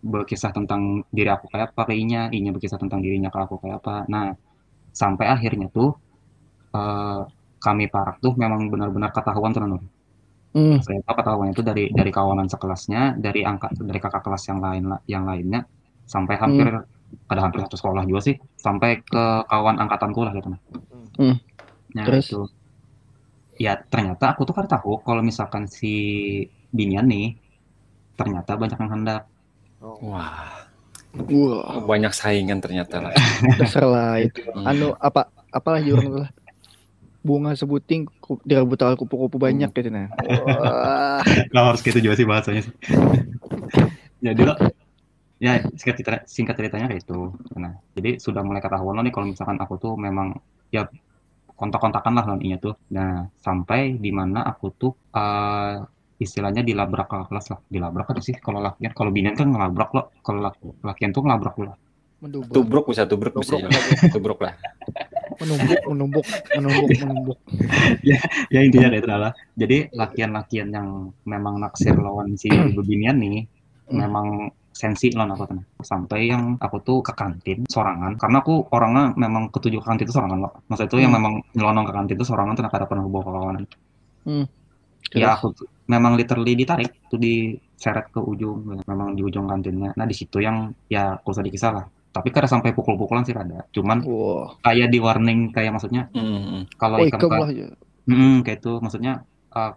berkisah tentang diri aku kayak apa ke Inya, Inya berkisah tentang dirinya ke aku kayak apa. Nah sampai akhirnya tuh eh, kami parak tuh memang benar-benar ketahuan tuh Nur. Hmm. Saya tahu ketahuan itu dari dari kawanan sekelasnya, dari angka dari kakak kelas yang lain yang lainnya sampai hampir ada hampir satu sekolah juga sih, sampai ke kawan angkatanku lah gitu nah. Hmm. Nah, Terus? itu. Ya ternyata aku tuh kan tahu kalau misalkan si Binian nih ternyata banyak yang hendak. Oh. Wah, Wah, banyak saingan ternyata lah. (laughs) dasar lah itu. Hmm. Anu apa apalah jurang lah. Bunga sebuting direbut al kupu-kupu banyak gitu nah. Wah. (laughs) Harus gitu juga sih bahasanya sih. (laughs) jadi lo ya singkat, cerita, singkat ceritanya kayak itu. Nah, jadi sudah mulai ketahuan lo nih kalau misalkan aku tuh memang ya kontak-kontakan lah lawan tuh. Nah, sampai di mana aku tuh eh, istilahnya dilabrak ke kelas lah. Dilabrak apa sih kalau lakian? Kalau binian kan ngelabrak lo. Kalau laki- lakian tuh ngelabrak lo. Mendubuk, Tubruk bisa tubruk bisa. Tubruk. ya. (laughs) Tubruk lah. menumbuk, menumbuk, menumbuk, menumbuk. (laughs) Ya intinya kayak itu lah. Jadi lakian-lakian yang memang naksir lawan si bebinian nih Hmm. memang sensi lawan aku tuh. Sampai yang aku tuh ke kantin sorangan karena aku orangnya memang ketujuh ke kantin itu sorangan loh. Maksud itu yang Hmm. memang nyelonong ke kantin itu sorangan tuh ada pernah bawa kawanan. Hmm. Ya aku tuh memang literally ditarik tuh diseret ke ujung memang di ujung kantinnya. Nah di situ yang ya aku usah dikisah lah. Tapi kada sampai pukul-pukulan sih ada. Cuman Wah, kayak di warning kayak maksudnya Hmm. kalau oh ikam ikam ka- lah ya. Mm, kayak itu maksudnya uh,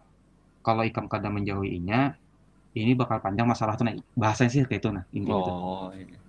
kalau ikam kada menjauhinya ini bakal panjang masalah tuh nah bahasanya sih kayak itu nah intinya. Oh, iya.